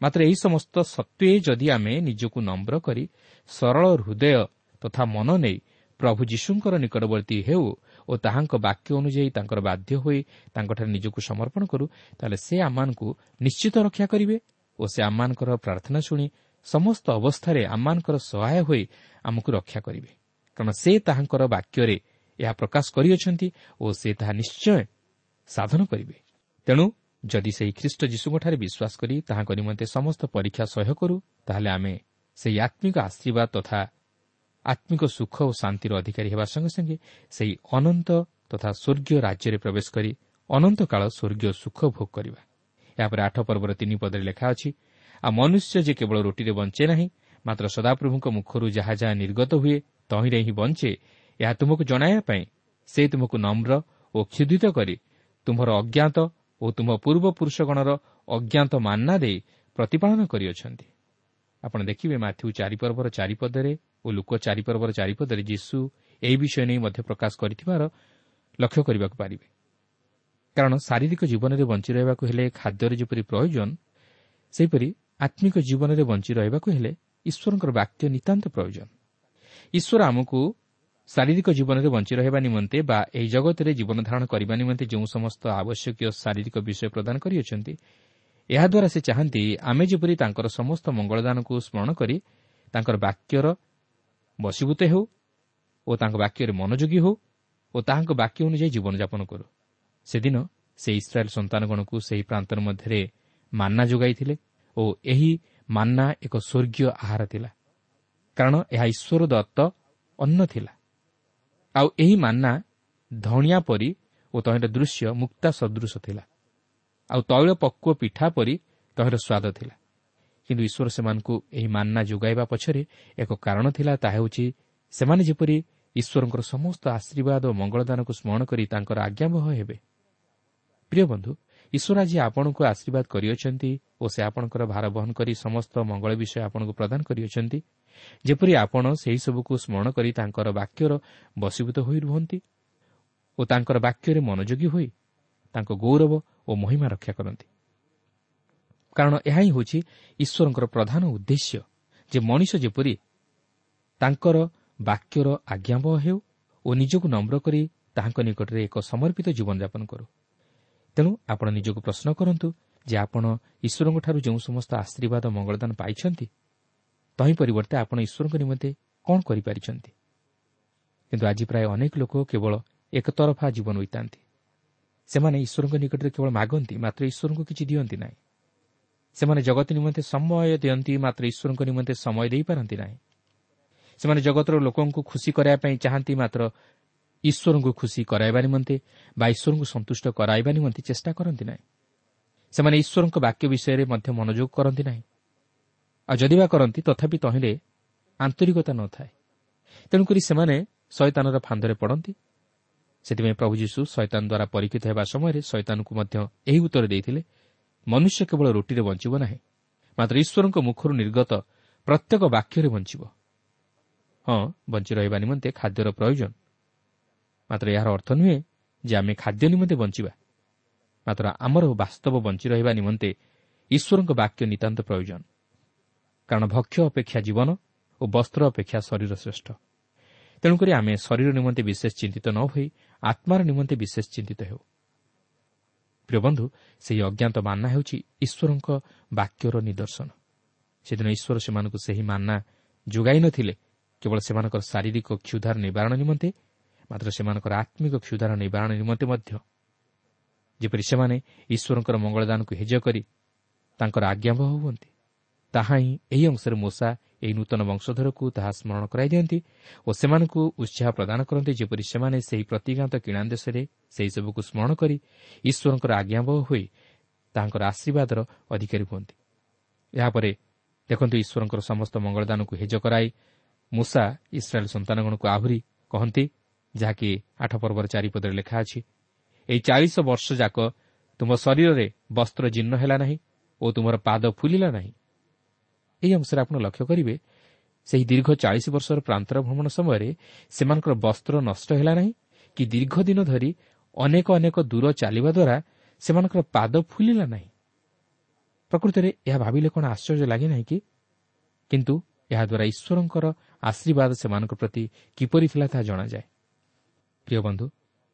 Speaker 2: ମାତ୍ର ଏହି ସମସ୍ତ ସତ୍ତ୍ୱେ ଯଦି ଆମେ ନିଜକୁ ନମ୍ର କରି ସରଳ ହୃଦୟ ତଥା ମନ ନେଇ ପ୍ରଭୁ ଯୀଶୁଙ୍କର ନିକଟବର୍ତ୍ତୀ ହେଉ ଓ ତାହାଙ୍କ ବାକ୍ୟ ଅନୁଯାୟୀ ତାଙ୍କର ବାଧ୍ୟ ହୋଇ ତାଙ୍କଠାରେ ନିଜକୁ ସମର୍ପଣ କରୁ ତାହେଲେ ସେ ଆମମାନଙ୍କୁ ନିଶ୍ଚିତ ରକ୍ଷା କରିବେ ଓ ସେ ଆମମାନଙ୍କର ପ୍ରାର୍ଥନା ଶୁଣି ସମସ୍ତ ଅବସ୍ଥାରେ ଆମମାନଙ୍କର ସହାୟ ହୋଇ ଆମକୁ ରକ୍ଷା କରିବେ। କାରଣ ସେ ତାହାଙ୍କର ବାକ୍ୟରେ ଏହା ପ୍ରକାଶ କରିଅଛନ୍ତି ଓ ସେ ତାହା ନିଶ୍ଚୟ ସାଧନ କରିବେ। ତେଣୁ ଯଦି ସେହି ଖ୍ରୀଷ୍ଟ ଯୀଶୁଙ୍କଠାରେ ବିଶ୍ୱାସ କରି ତାହାଙ୍କ ନିମନ୍ତେ ସମସ୍ତ ପରୀକ୍ଷା ସହ୍ୟ କରୁ ତାହେଲେ ଆମେ ସେହି ଆତ୍ମିକ ଆଶୀର୍ବାଦ ତଥା ଆତ୍ମିକ ସୁଖ ଓ ଶାନ୍ତିର ଅଧିକାରୀ ହେବା ସଙ୍ଗେ ସଙ୍ଗେ ସେହି ଅନନ୍ତ ତଥା ସ୍ୱର୍ଗୀୟ ରାଜ୍ୟରେ ପ୍ରବେଶ କରି ଅନନ୍ତ କାଳ ସ୍ୱର୍ଗୀୟ ସୁଖ ଭୋଗ କରିବା। ଏହାପରେ ଆଠ ପର୍ବର ତିନି ପଦରେ ଲେଖା ଅଛି ଆଉ ମନୁଷ୍ୟ ଯେ କେବଳ ରୁଟିରେ ବଞ୍ଚେ ନାହିଁ ମାତ୍ର ସଦାପ୍ରଭୁଙ୍କ ମୁଖରୁ ଯାହା ଯାହା ନିର୍ଗତ ହୁଏ ତହିଁରେ ହିଁ ବଞ୍ଚେ ଏହା ତୁମକୁ ଜଣାଇବା ପାଇଁ ସେ ତୁମକୁ ନମ୍ର ଓ କ୍ଷୁଧିତ କରି ତୁମ୍ଭର ଅଜ୍ଞାତ ଓ ତୁମ୍ଭ ପୂର୍ବପୁରୁଷଗଣର ଅଜ୍ଞାତ ମାନ୍ନା ଦେଇ ପ୍ରତିପାଳନ କରିଅଛନ୍ତି। ଆପଣ ଦେଖିବେ ମାଥ୍ୟୁ ଚାରିପର୍ବର ଚାରିପଦରେ ଓ ଲୋକ ଚାରିପର୍ବର ଚାରିପଦରେ ଯୀଶୁ ଏହି ବିଷୟ ନେଇ ମଧ୍ୟ ପ୍ରକାଶ କରିଥିବାର ଲକ୍ଷ୍ୟ କରିବାକୁ ପାରିବେ। କାରଣ ଶାରୀରିକ ଜୀବନରେ ବଞ୍ଚି ରହିବାକୁ ହେଲେ ଖାଦ୍ୟର ଯେପରି ପ୍ରୟୋଜନ ସେହିପରି ଆତ୍ମିକ ଜୀବନରେ ବଞ୍ଚି ରହିବାକୁ ହେଲେ ଈଶ୍ୱରଙ୍କର ବାକ୍ୟ ନିତାନ୍ତ ପ୍ରୟୋଜନ। ଈଶ୍ୱର ଆମକୁ ଶାରୀରିକ ଜୀବନରେ ବଞ୍ଚି ରହିବା ନିମନ୍ତେ ବା ଏହି ଜଗତରେ ଜୀବନ ଧାରଣ କରିବା ନିମନ୍ତେ ଯେଉଁ ସମସ୍ତ ଆବଶ୍ୟକୀୟ ଶାରୀରିକ ବିଷୟ ପ୍ରଦାନ କରିଅଛନ୍ତି ଏହାଦ୍ୱାରା ସେ ଚାହାନ୍ତି ଆମେ ଯେପରି ତାଙ୍କର ସମସ୍ତ ମଙ୍ଗଳଦାନକୁ ସ୍ମରଣ କରି ତାଙ୍କର ବାକ୍ୟର ବଶୀଭୂତ ହେଉ ଓ ତାଙ୍କ ବାକ୍ୟରେ ମନୋଯୋଗୀ ହେଉ ଓ ତାହାଙ୍କ ବାକ୍ୟ ଅନୁଯାୟୀ ଜୀବନଯାପନ କରୁ ସେଦିନ ସେ ଇସ୍ରାଏଲ୍ ସନ୍ତାନଗଣକୁ ସେହି ପ୍ରାନ୍ତର ମଧ୍ୟରେ ମାନ୍ନା ଯୋଗାଇଥିଲେ ଓ ଏହି ମାନ୍ନା ଏକ ସ୍ୱର୍ଗୀୟ ଆହାର ଥିଲା କାରଣ ଏହା ଈଶ୍ୱର ଦତ୍ତ ଅନ୍ନ ଥିଲା। ଆଉ ଏହି ମାନ୍ନା ଧଣିଆ ପରି ଓ ତହିଁର ଦୃଶ୍ୟ ମୁକ୍ତା ସଦୃଶ ଥିଲା। ଆଉ ତୈଳ ପକ୍ୱ ପିଠା ପରି ତହିଁର ସ୍ୱାଦ ଥିଲା। କିନ୍ତୁ ଈଶ୍ୱର ସେମାନଙ୍କୁ ଏହି ମାନ୍ନା ଯୋଗାଇବା ପଛରେ ଏକ କାରଣ ଥିଲା ତାହା ହେଉଛି ସେମାନେ ଯେପରି ଈଶ୍ୱରଙ୍କର ସମସ୍ତ ଆଶୀର୍ବାଦ ଓ ମଙ୍ଗଳଦାନକୁ ସ୍ମରଣ କରି ତାଙ୍କର ଆଜ୍ଞାବହ ହେବେ। ପ୍ରିୟ ବନ୍ଧୁ ଈଶ୍ୱର ଆଜି ଆପଣଙ୍କୁ ଆଶୀର୍ବାଦ କରିଅଛନ୍ତି ଓ ସେ ଆପଣଙ୍କର ଭାର ବହନ କରି ସମସ୍ତ ମଙ୍ଗଳ ବିଷୟ ଆପଣଙ୍କୁ ପ୍ରଦାନ କରିଅଛନ୍ତି। ଯେପରି ଆପଣ ସେହିସବୁକୁ ସ୍ମରଣ କରି ତାଙ୍କର ବାକ୍ୟର ବଶୀଭୂତ ହୋଇ ରୁହନ୍ତି ଓ ତାଙ୍କର ବାକ୍ୟରେ ମନୋଯୋଗୀ ହୋଇ ତାଙ୍କ ଗୌରବ ଓ ମହିମା ରକ୍ଷା କରନ୍ତି। କାରଣ ଏହା ହିଁ ହେଉଛି ଈଶ୍ୱରଙ୍କର ପ୍ରଧାନ ଉଦ୍ଦେଶ୍ୟ ଯେ ମଣିଷ ଯେପରି ତାଙ୍କର ବାକ୍ୟର ଆଜ୍ଞାବହ ହେଉ ଓ ନିଜକୁ ନମ୍ର କରି ତାହାଙ୍କ ନିକଟରେ ଏକ ସମର୍ପିତ ଜୀବନଯାପନ କରୁ। ତେଣୁ ଆପଣ ନିଜକୁ ପ୍ରଶ୍ନ କରନ୍ତୁ ଯେ ଆପଣ ଈଶ୍ୱରଙ୍କଠାରୁ ଯେଉଁ ସମସ୍ତ ଆଶୀର୍ବାଦ ମଙ୍ଗଳଦାନ ପାଇଛନ୍ତି ତହିଁ ପରିବର୍ତ୍ତେ ଆପଣ ଈଶ୍ୱରଙ୍କ ନିମନ୍ତେ କ'ଣ କରିପାରିଛନ୍ତି? କିନ୍ତୁ ଆଜି ପ୍ରାୟ ଅନେକ ଲୋକ କେବଳ ଏକତରଫା ଜୀବନ ହୋଇଥାନ୍ତି ସେମାନେ ଈଶ୍ୱରଙ୍କ ନିକଟରେ କେବଳ ମାଗନ୍ତି ମାତ୍ର ଈଶ୍ୱରଙ୍କୁ କିଛି ଦିଅନ୍ତି ନାହିଁ। ସେମାନେ ଜଗତ ନିମନ୍ତେ ସମୟ ଦିଅନ୍ତି ମାତ୍ର ଈଶ୍ୱରଙ୍କ ନିମନ୍ତେ ସମୟ ଦେଇପାରନ୍ତି ନାହିଁ। ସେମାନେ ଜଗତର ଲୋକଙ୍କୁ ଖୁସି କରାଇବା ପାଇଁ ଚାହାନ୍ତି ମାତ୍ର ଈଶ୍ୱରଙ୍କୁ ଖୁସି କରାଇବା ନିମନ୍ତେ ବା ଈଶ୍ୱରଙ୍କୁ ସନ୍ତୁଷ୍ଟ କରାଇବା ନିମନ୍ତେ ଚେଷ୍ଟା କରନ୍ତି ନାହିଁ। ସେମାନେ ଈଶ୍ୱରଙ୍କ ବାକ୍ୟ ବିଷୟରେ ମଧ୍ୟ ମନୋଯୋଗ କରନ୍ତି ନାହିଁ। ଆଉ ଯଦି ବା କରନ୍ତି ତଥାପି ତହିଁରେ ଆନ୍ତରିକତା ନଥାଏ। ତେଣୁକରି ସେମାନେ ଶୈତାନର ଫାନ୍ଦରେ ପଡ଼ନ୍ତି। ସେଥିପାଇଁ ପ୍ରଭୁ ଯୀଶୁ ଶୈତାନ ଦ୍ୱାରା ପରୀକ୍ଷିତ ହେବା ସମୟରେ ଶୈତାନକୁ ମଧ୍ୟ ଏହି ଉତ୍ତର ଦେଇଥିଲେ ମନୁଷ୍ୟ କେବଳ ରୁଟିରେ ବଞ୍ଚିବ ନାହିଁ ମାତ୍ର ଈଶ୍ୱରଙ୍କ ମୁଖରୁ ନିର୍ଗତ ପ୍ରତ୍ୟେକ ବାକ୍ୟରେ ବଞ୍ଚିବ। ହଁ ବଞ୍ଚି ରହିବା ନିମନ୍ତେ ଖାଦ୍ୟର ପ୍ରୟୋଜନ। ମାତ୍ର ଏହାର ଅର୍ଥ ନୁହେଁ ଯେ ଆମେ ଖାଦ୍ୟ ନିମନ୍ତେ ବଞ୍ଚିବା। ମାତ୍ର ଆମର ବାସ୍ତବ ବଞ୍ଚି ରହିବା ନିମନ୍ତେ ଈଶ୍ୱରଙ୍କ ବାକ୍ୟ ନିତାନ୍ତ ପ୍ରୟୋଜନ। କାରଣ ଭକ୍ଷ୍ୟ ଅପେକ୍ଷା ଜୀବନ ଓ ବସ୍ତ୍ର ଅପେକ୍ଷା ଶରୀର ଶ୍ରେଷ୍ଠ। ତେଣୁକରି ଆମେ ଶରୀର ନିମନ୍ତେ ବିଶେଷ ଚିନ୍ତିତ ନ ହୋଇ ଆତ୍ମାର ନିମନ୍ତେ ବିଶେଷ ଚିନ୍ତିତ ହେଉ। ପ୍ରିୟ ବନ୍ଧୁ ସେହି ଅଜ୍ଞାତ ମାନ୍ନା ହେଉଛି ଈଶ୍ୱରଙ୍କ ବାକ୍ୟର ନିଦର୍ଶନ। ସେଦିନ ଈଶ୍ୱର ସେମାନଙ୍କୁ ସେହି ମାନ୍ନା ଯୋଗାଇ ନ ଥିଲେ କେବଳ ସେମାନଙ୍କର ଶାରୀରିକ କ୍ଷୁଧାର ନିବାରଣ ନିମନ୍ତେ ମାତ୍ର ସେମାନଙ୍କର ଆତ୍ମିକ କ୍ଷୁଧାର ନିବାରଣ ନିମନ୍ତେ ମଧ୍ୟ। ଯେପରି ସେମାନେ ଈଶ୍ୱରଙ୍କର ମଙ୍ଗଳଦାନକୁ ହେଜ କରି ତାଙ୍କର ଆଜ୍ଞାବହ ହୁଅନ୍ତି ତାହା ହିଁ ଏହି ଅଂଶରେ ମୂଷା ଏହି ନୂତନ ବଂଶଧରକୁ ତାହା ସ୍ମରଣ କରାଇ ଦିଅନ୍ତି ଓ ସେମାନଙ୍କୁ ଉତ୍ସାହ ପ୍ରଦାନ କରନ୍ତି ଯେପରି ସେମାନେ ସେହି ପ୍ରତିଜ୍ଞାତ କିଣା ଦେଶରେ ସେହିସବୁକୁ ସ୍ମରଣ କରି ଈଶ୍ୱରଙ୍କର ଆଜ୍ଞାବହ ହୋଇ ତାହାଙ୍କର ଆଶୀର୍ବାଦର ଅଧିକାରୀ ହୁଅନ୍ତି। ଏହାପରେ ଦେଖନ୍ତୁ ଈଶ୍ୱରଙ୍କର ସମସ୍ତ ମଙ୍ଗଳଦାନକୁ ହେଜ କରାଇ ମୂଷା ଇସ୍ରାଏଲ୍ ସନ୍ତାନଗଣକୁ ଆହୁରି କହନ୍ତି ଯାହାକି ଆଠ ପର୍ବର ଚାରିପଦରେ ଲେଖା ଅଛି। ଏହି ଚାଳିଶ ବର୍ଷ ଯାକ ତୁମ ଶରୀରରେ ବସ୍ତ୍ର ଜୀର୍ଣ୍ଣ ହେଲା ନାହିଁ ଓ ତୁମର ପାଦ ଫୁଲିଲା ନାହିଁ। ଏହି ଅଂଶରେ ଆପଣ ଲକ୍ଷ୍ୟ କରିବେ ସେହି ଦୀର୍ଘ ଚାଳିଶ ବର୍ଷର ପ୍ରାନ୍ତର ଭ୍ରମଣ ସମୟରେ ସେମାନଙ୍କର ବସ୍ତ୍ର ନଷ୍ଟ ହେଲା ନାହିଁ କି ଦୀର୍ଘ ଦିନ ଧରି ଅନେକ ଅନେକ ଦୂର ଚାଲିବା ଦ୍ୱାରା ସେମାନଙ୍କର ପାଦ ଫୁଲିଲା ନାହିଁ। ପ୍ରକୃତରେ ଏହା ଭାବିଲେ କ'ଣ ଆଶ୍ଚର୍ଯ୍ୟ ଲାଗେ ନାହିଁ କି? କିନ୍ତୁ ଏହାଦ୍ୱାରା ଈଶ୍ୱରଙ୍କର ଆଶୀର୍ବାଦ ସେମାନଙ୍କ ପ୍ରତି କିପରି ଥିଲା ତାହା ଜଣାଯାଏ। ପ୍ରିୟ ବନ୍ଧୁ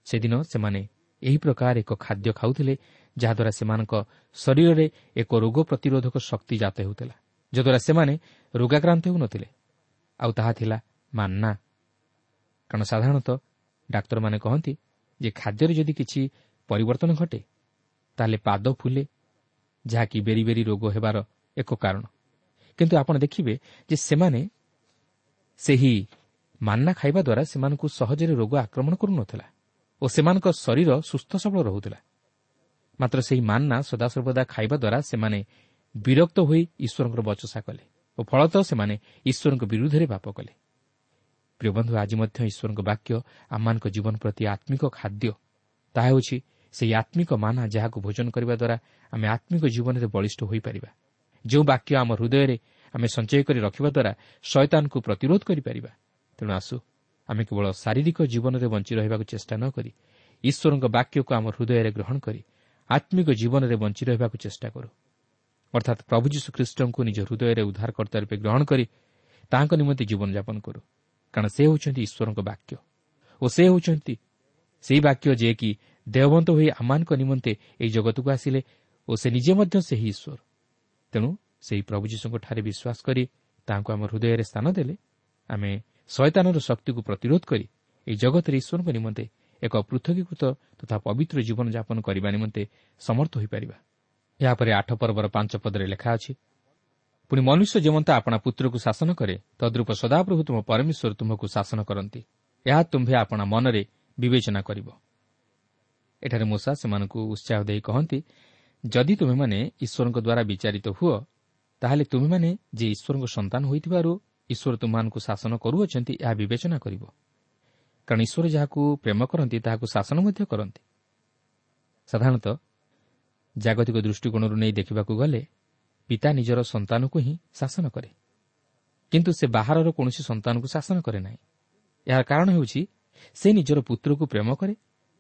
Speaker 2: ସେଦିନ ସେମାନେ ଏହି ପ୍ରକାର ଏକ ଖାଦ୍ୟ ଖାଉଥିଲେ ଯାହାଦ୍ୱାରା ସେମାନଙ୍କ ଶରୀରରେ ଏକ ରୋଗ ପ୍ରତିରୋଧକ ଶକ୍ତି ଜାତ ହେଉଥିଲା ଯଦ୍ୱାରା ସେମାନେ ରୋଗାକ୍ରାନ୍ତ ହେଉନଥିଲେ। ଆଉ ତାହା ଥିଲା ମାନ୍ନା। କାରଣ ସାଧାରଣତଃ ଡାକ୍ତରମାନେ କହନ୍ତି ଯେ ଖାଦ୍ୟରେ ଯଦି କିଛି ପରିବର୍ତ୍ତନ ଘଟେ ତାହେଲେ ପାଦ ଫୁଲେ ଯାହାକି ବେରି ବେରି ରୋଗ ହେବାର ଏକ କାରଣ। କିନ୍ତୁ ଆପଣ ଦେଖିବେ ଯେ ସେମାନେ ସେହି ମାନ୍ନା ଖାଇବା ଦ୍ୱାରା ସେମାନଙ୍କୁ ସହଜରେ ରୋଗ ଆକ୍ରମଣ କରୁନଥିଲା ଓ ସେମାନଙ୍କ ଶରୀର ସୁସ୍ଥ ସବଳ ରହୁଥିଲା। ମାତ୍ର ସେହି ମାନ୍ନା ସଦାସର୍ବଦା ଖାଇବା ଦ୍ୱାରା ସେମାନେ ବିରକ୍ତ ହୋଇ ଈଶ୍ୱରଙ୍କର ବଚସା କଲେ ଓ ଫଳତଃ ସେମାନେ ଈଶ୍ୱରଙ୍କ ବିରୁଦ୍ଧରେ ପାପ କଲେ। ପ୍ରିୟ ବନ୍ଧୁ ଆଜି ମଧ୍ୟ ଈଶ୍ୱରଙ୍କ ବାକ୍ୟ ଆମମାନଙ୍କ ଜୀବନ ପ୍ରତି ଆତ୍ମିକ ଖାଦ୍ୟ। ତାହା ହେଉଛି ସେହି ଆତ୍ମିକ ମାନା ଯାହାକୁ ଭୋଜନ କରିବା ଦ୍ୱାରା ଆମେ ଆତ୍ମିକ ଜୀବନରେ ବଳିଷ୍ଠ ହୋଇପାରିବା। ଯେଉଁ ବାକ୍ୟ ଆମ ହୃଦୟରେ ଆମେ ସଞ୍ଚୟ କରି ରଖିବା ଦ୍ୱାରା ଶୟତାନକୁ ପ୍ରତିରୋଧ କରିପାରିବା ତେଣୁ ଆସୁ। ଆମେ କେବଳ ଶାରୀରିକ ଜୀବନରେ ବଞ୍ଚି ରହିବାକୁ ଚେଷ୍ଟା ନ କରି ଈଶ୍ୱରଙ୍କ ବାକ୍ୟକୁ ଆମ ହୃଦୟରେ ଗ୍ରହଣ କରି ଆତ୍ମିକ ଜୀବନରେ ବଞ୍ଚି ରହିବାକୁ ଚେଷ୍ଟା କରୁ। ଅର୍ଥାତ୍ ପ୍ରଭୁ ଯୀଶୁଖ୍ରୀଷ୍ଟଙ୍କୁ ନିଜ ହୃଦୟରେ ଉଦ୍ଧାରକର୍ତ୍ତା ରୂପେ ଗ୍ରହଣ କରି ତାହାଙ୍କ ନିମନ୍ତେ ଜୀବନଯାପନ କରୁ। କାରଣ ସେ ହେଉଛନ୍ତି ଈଶ୍ୱରଙ୍କ ବାକ୍ୟ। ଓ ସେ ହେଉଛନ୍ତି ସେହି ବାକ୍ୟ ଯିଏକି ଦେହବନ୍ତ ହୋଇ ଆମମାନଙ୍କ ନିମନ୍ତେ ଏହି ଜଗତକୁ ଆସିଲେ ଓ ସେ ନିଜେ ମଧ୍ୟ ସେହି ଈଶ୍ୱର। ତେଣୁ ସେହି ପ୍ରଭୁ ଯୀଶୁଙ୍କଠାରେ ବିଶ୍ୱାସ କରି ତାହାଙ୍କୁ ଆମ ହୃଦୟରେ ସ୍ଥାନ ଦେଲେ ଆମେ ଶୟତାନର ଶକ୍ତିକୁ ପ୍ରତିରୋଧ କରି ଏହି ଜଗତରେ ଈଶ୍ୱରଙ୍କ ନିମନ୍ତେ ଏକ ପୃଥକୀକୃତ ତଥା ପବିତ୍ର ଜୀବନଯାପନ କରିବା ନିମନ୍ତେ ସମର୍ଥ ହୋଇପାରିବା। ଏହାପରେ ଆଠ ପର୍ବର ପାଞ୍ଚ ପଦରେ ଲେଖା ଅଛି ପୁଣି ମନୁଷ୍ୟ ଯେମନ୍ତ ଆପଣା ପୁତ୍ରକୁ ଶାସନ କରେ ତଦ୍ରୂପ ସଦାପ୍ରଭୁ ତୁମ ପରମେଶ୍ୱର ତୁମକୁ ଶାସନ କରନ୍ତି। ଏହା ତୁମ୍ଭେ ଆପଣା ମନରେ ବିବେଚନା କରିବ ଏଠାରେ ମୂଷା ସେମାନଙ୍କୁ ଉତ୍ସାହ ଦେଇ କହନ୍ତି ଯଦି ତୁମେମାନେ ଈଶ୍ୱରଙ୍କ ଦ୍ୱାରା ବିଚାରିତ ହୁଅ ତାହେଲେ ତୁମେମାନେ ଯେ ଈଶ୍ୱରଙ୍କ ସନ୍ତାନ ହୋଇଥିବାରୁ ଈଶ୍ୱର ତୁମମାନଙ୍କୁ ଶାସନ କରୁଅଛନ୍ତି ଏହା ବିବେଚନା କରିବ। କାରଣ ଈଶ୍ୱର ଯାହାକୁ ପ୍ରେମ କରନ୍ତି ତାହାକୁ ଶାସନ ମଧ୍ୟ କରନ୍ତି। ସାଧାରଣତଃ ଜାଗତିକ ଦୃଷ୍ଟିକୋଣରୁ ନେଇ ଦେଖିବାକୁ ଗଲେ ପିତା ନିଜର ସନ୍ତାନକୁ ହିଁ ଶାସନ କରେ। କିନ୍ତୁ ସେ ବାହାରର କୌଣସି ସନ୍ତାନକୁ ଶାସନ କରେ ନାହିଁ। ଏହାର କାରଣ ହେଉଛି ସେ ନିଜର ପୁତ୍ରକୁ ପ୍ରେମ କରେ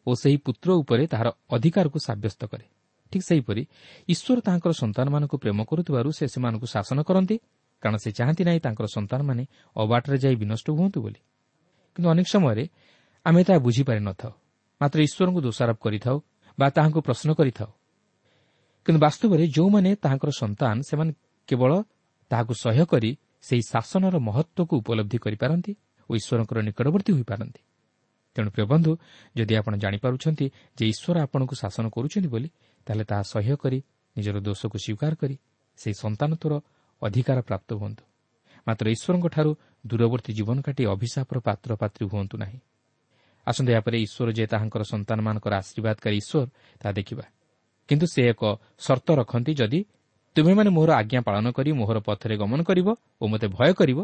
Speaker 2: ଓ ସେହି ପୁତ୍ର ଉପରେ ତାହାର ଅଧିକାରକୁ ସାବ୍ୟସ୍ତ କରେ। ଠିକ୍ ସେହିପରି ଈଶ୍ୱର ତାଙ୍କର ସନ୍ତାନମାନଙ୍କୁ ପ୍ରେମ କରୁଥିବାରୁ ସେ ସେମାନଙ୍କୁ ଶାସନ କରନ୍ତି କାରଣ ସେ ଚାହାନ୍ତି ନାହିଁ ତାଙ୍କର ସନ୍ତାନମାନେ ଅବାଟରେ ଯାଇ ବିନଷ୍ଟ ହୁଅନ୍ତୁ ବୋଲି। କିନ୍ତୁ ଅନେକ ସମୟରେ ଆମେ ତାହା ବୁଝିପାରିନଥାଉ। ମାତ୍ର ଈଶ୍ୱରଙ୍କୁ ଦୋଷାରୋପ କରିଥାଉ ବା ତାହାଙ୍କୁ ପ୍ରଶ୍ନ କରିଥାଉ। କିନ୍ତୁ ବାସ୍ତବରେ ଯେଉଁମାନେ ତାହାଙ୍କର ସନ୍ତାନ ସେମାନେ କେବଳ ତାହାକୁ ସହ୍ୟ କରି ସେହି ଶାସନର ମହତ୍ତ୍ୱକୁ ଉପଲବ୍ଧି କରିପାରନ୍ତି ଓ ଈଶ୍ୱରଙ୍କର ନିକଟବର୍ତ୍ତୀ ହୋଇପାରନ୍ତି। ତେଣୁ ପ୍ରିୟ ବନ୍ଧୁ ଯଦି ଆପଣ ଜାଣିପାରୁଛନ୍ତି ଯେ ଈଶ୍ୱର ଆପଣଙ୍କୁ ଶାସନ କରୁଛନ୍ତି ବୋଲି ତାହେଲେ ତାହା ସହ୍ୟ କରି ନିଜର ଦୋଷକୁ ସ୍ୱୀକାର କରି ସେହି ସନ୍ତାନତ୍ୱର ଅଧିକାର ପ୍ରାପ୍ତ ହୁଅନ୍ତୁ। ମାତ୍ର ଈଶ୍ୱରଙ୍କଠାରୁ ଦୂରବର୍ତ୍ତୀ ଜୀବନ କାଟି ଅଭିଶାପର ପାତ୍ର ପାତ୍ରୀ ହୁଅନ୍ତୁ ନାହିଁ। ଆସନ୍ତୁ ଏହାପରେ ଈଶ୍ୱର ଯେ ତାହାଙ୍କର ସନ୍ତାନମାନଙ୍କର ଆଶୀର୍ବାଦକାରୀ ଈଶ୍ୱର ତାହା ଦେଖିବା। କିନ୍ତୁ ସେ ଏକ ସର୍ତ୍ତ ରଖନ୍ତି ଯଦି ତୁମେମାନେ ମୋହର ଆଜ୍ଞା ପାଳନ କରି ମୋହର ପଥରେ ଗମନ କରିବ ଓ ମୋତେ ଭୟ କରିବ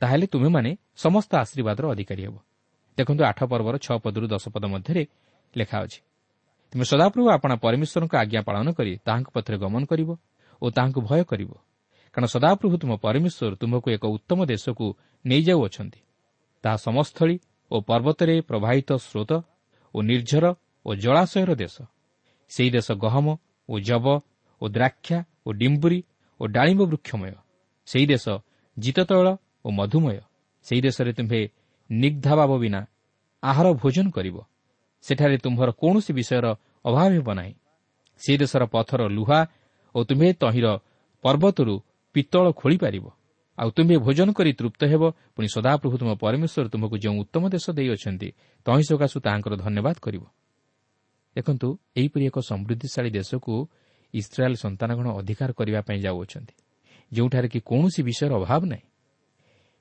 Speaker 2: ତାହେଲେ ତୁମେମାନେ ସମସ୍ତ ଆଶୀର୍ବାଦର ଅଧିକାରୀ ହେବ। ଦେଖନ୍ତୁ ଆଠ ପର୍ବର ଛଅ ପଦରୁ ଦଶ ପଦ ମଧ୍ୟରେ ଲେଖା ଅଛି ତୁମେ ସଦାପ୍ରଭୁ ଆପଣା ପରମେଶ୍ୱରଙ୍କ ଆଜ୍ଞା ପାଳନ କରି ତାହାଙ୍କ ପଥରେ ଗମନ କରିବ ଓ ତାହାଙ୍କୁ ଭୟ କରିବ। କାରଣ ସଦାପ୍ରଭୁ ତୁମ ପରମେଶ୍ୱର ତୁମକୁ ଏକ ଉତ୍ତମ ଦେଶକୁ ନେଇଯାଉଅଛନ୍ତି ତାହା ସମସ୍ଥଳୀ ଓ ପର୍ବତରେ ପ୍ରବାହିତ ସ୍ରୋତ ଓ ନିର୍ଝର ଓ ଜଳାଶୟର ଦେଶ। ସେହି ଦେଶ ଗହମ ଓ ଜବ ଓ ଦ୍ରାକ୍ଷା ଓ ଡିମ୍ବୁରି ଓ ଡାଳିମ୍ବ ବୃକ୍ଷମୟ। ସେହି ଦେଶ ଜିତତୈଳ ଓ ମଧୁମୟ। ସେହି ଦେଶରେ ତୁମ୍ଭେ ନିଗ୍ଧାଭାବ ବିନା ଆହାର ଭୋଜନ କରିବ। ସେଠାରେ ତୁମ୍ଭର କୌଣସି ବିଷୟର ଅଭାବ ହେବ ନାହିଁ। ସେହି ଦେଶର ପଥର ଲୁହା ଓ ତୁମ୍ଭେ ତହିଁର ପର୍ବତରୁ ପିତ୍ତଳ ଖୋଳିପାରିବ। ଆଉ ତୁମ୍ଭେ ଭୋଜନ କରି ତୃପ୍ତ ହେବ ପୁଣି ସଦାପ୍ରଭୁ ତୁମ ପରମେଶ୍ୱର ତୁମକୁ ଯେଉଁ ଉତ୍ତମ ଦେଶ ଦେଇଅଛନ୍ତି ତହିଁ ସକାଶୁ ତାହାଙ୍କର ଧନ୍ୟବାଦ କରିବ। ଦେଖନ୍ତୁ ଏହିପରି ଏକ ସମୃଦ୍ଧିଶାଳୀ ଦେଶକୁ ଇସ୍ରାଏଲ୍ ସନ୍ତାନଗଣ ଅଧିକାର କରିବା ପାଇଁ ଯାଉଅଛନ୍ତି ଯେଉଁଠାରେ କି କୌଣସି ବିଷୟର ଅଭାବ ନାହିଁ।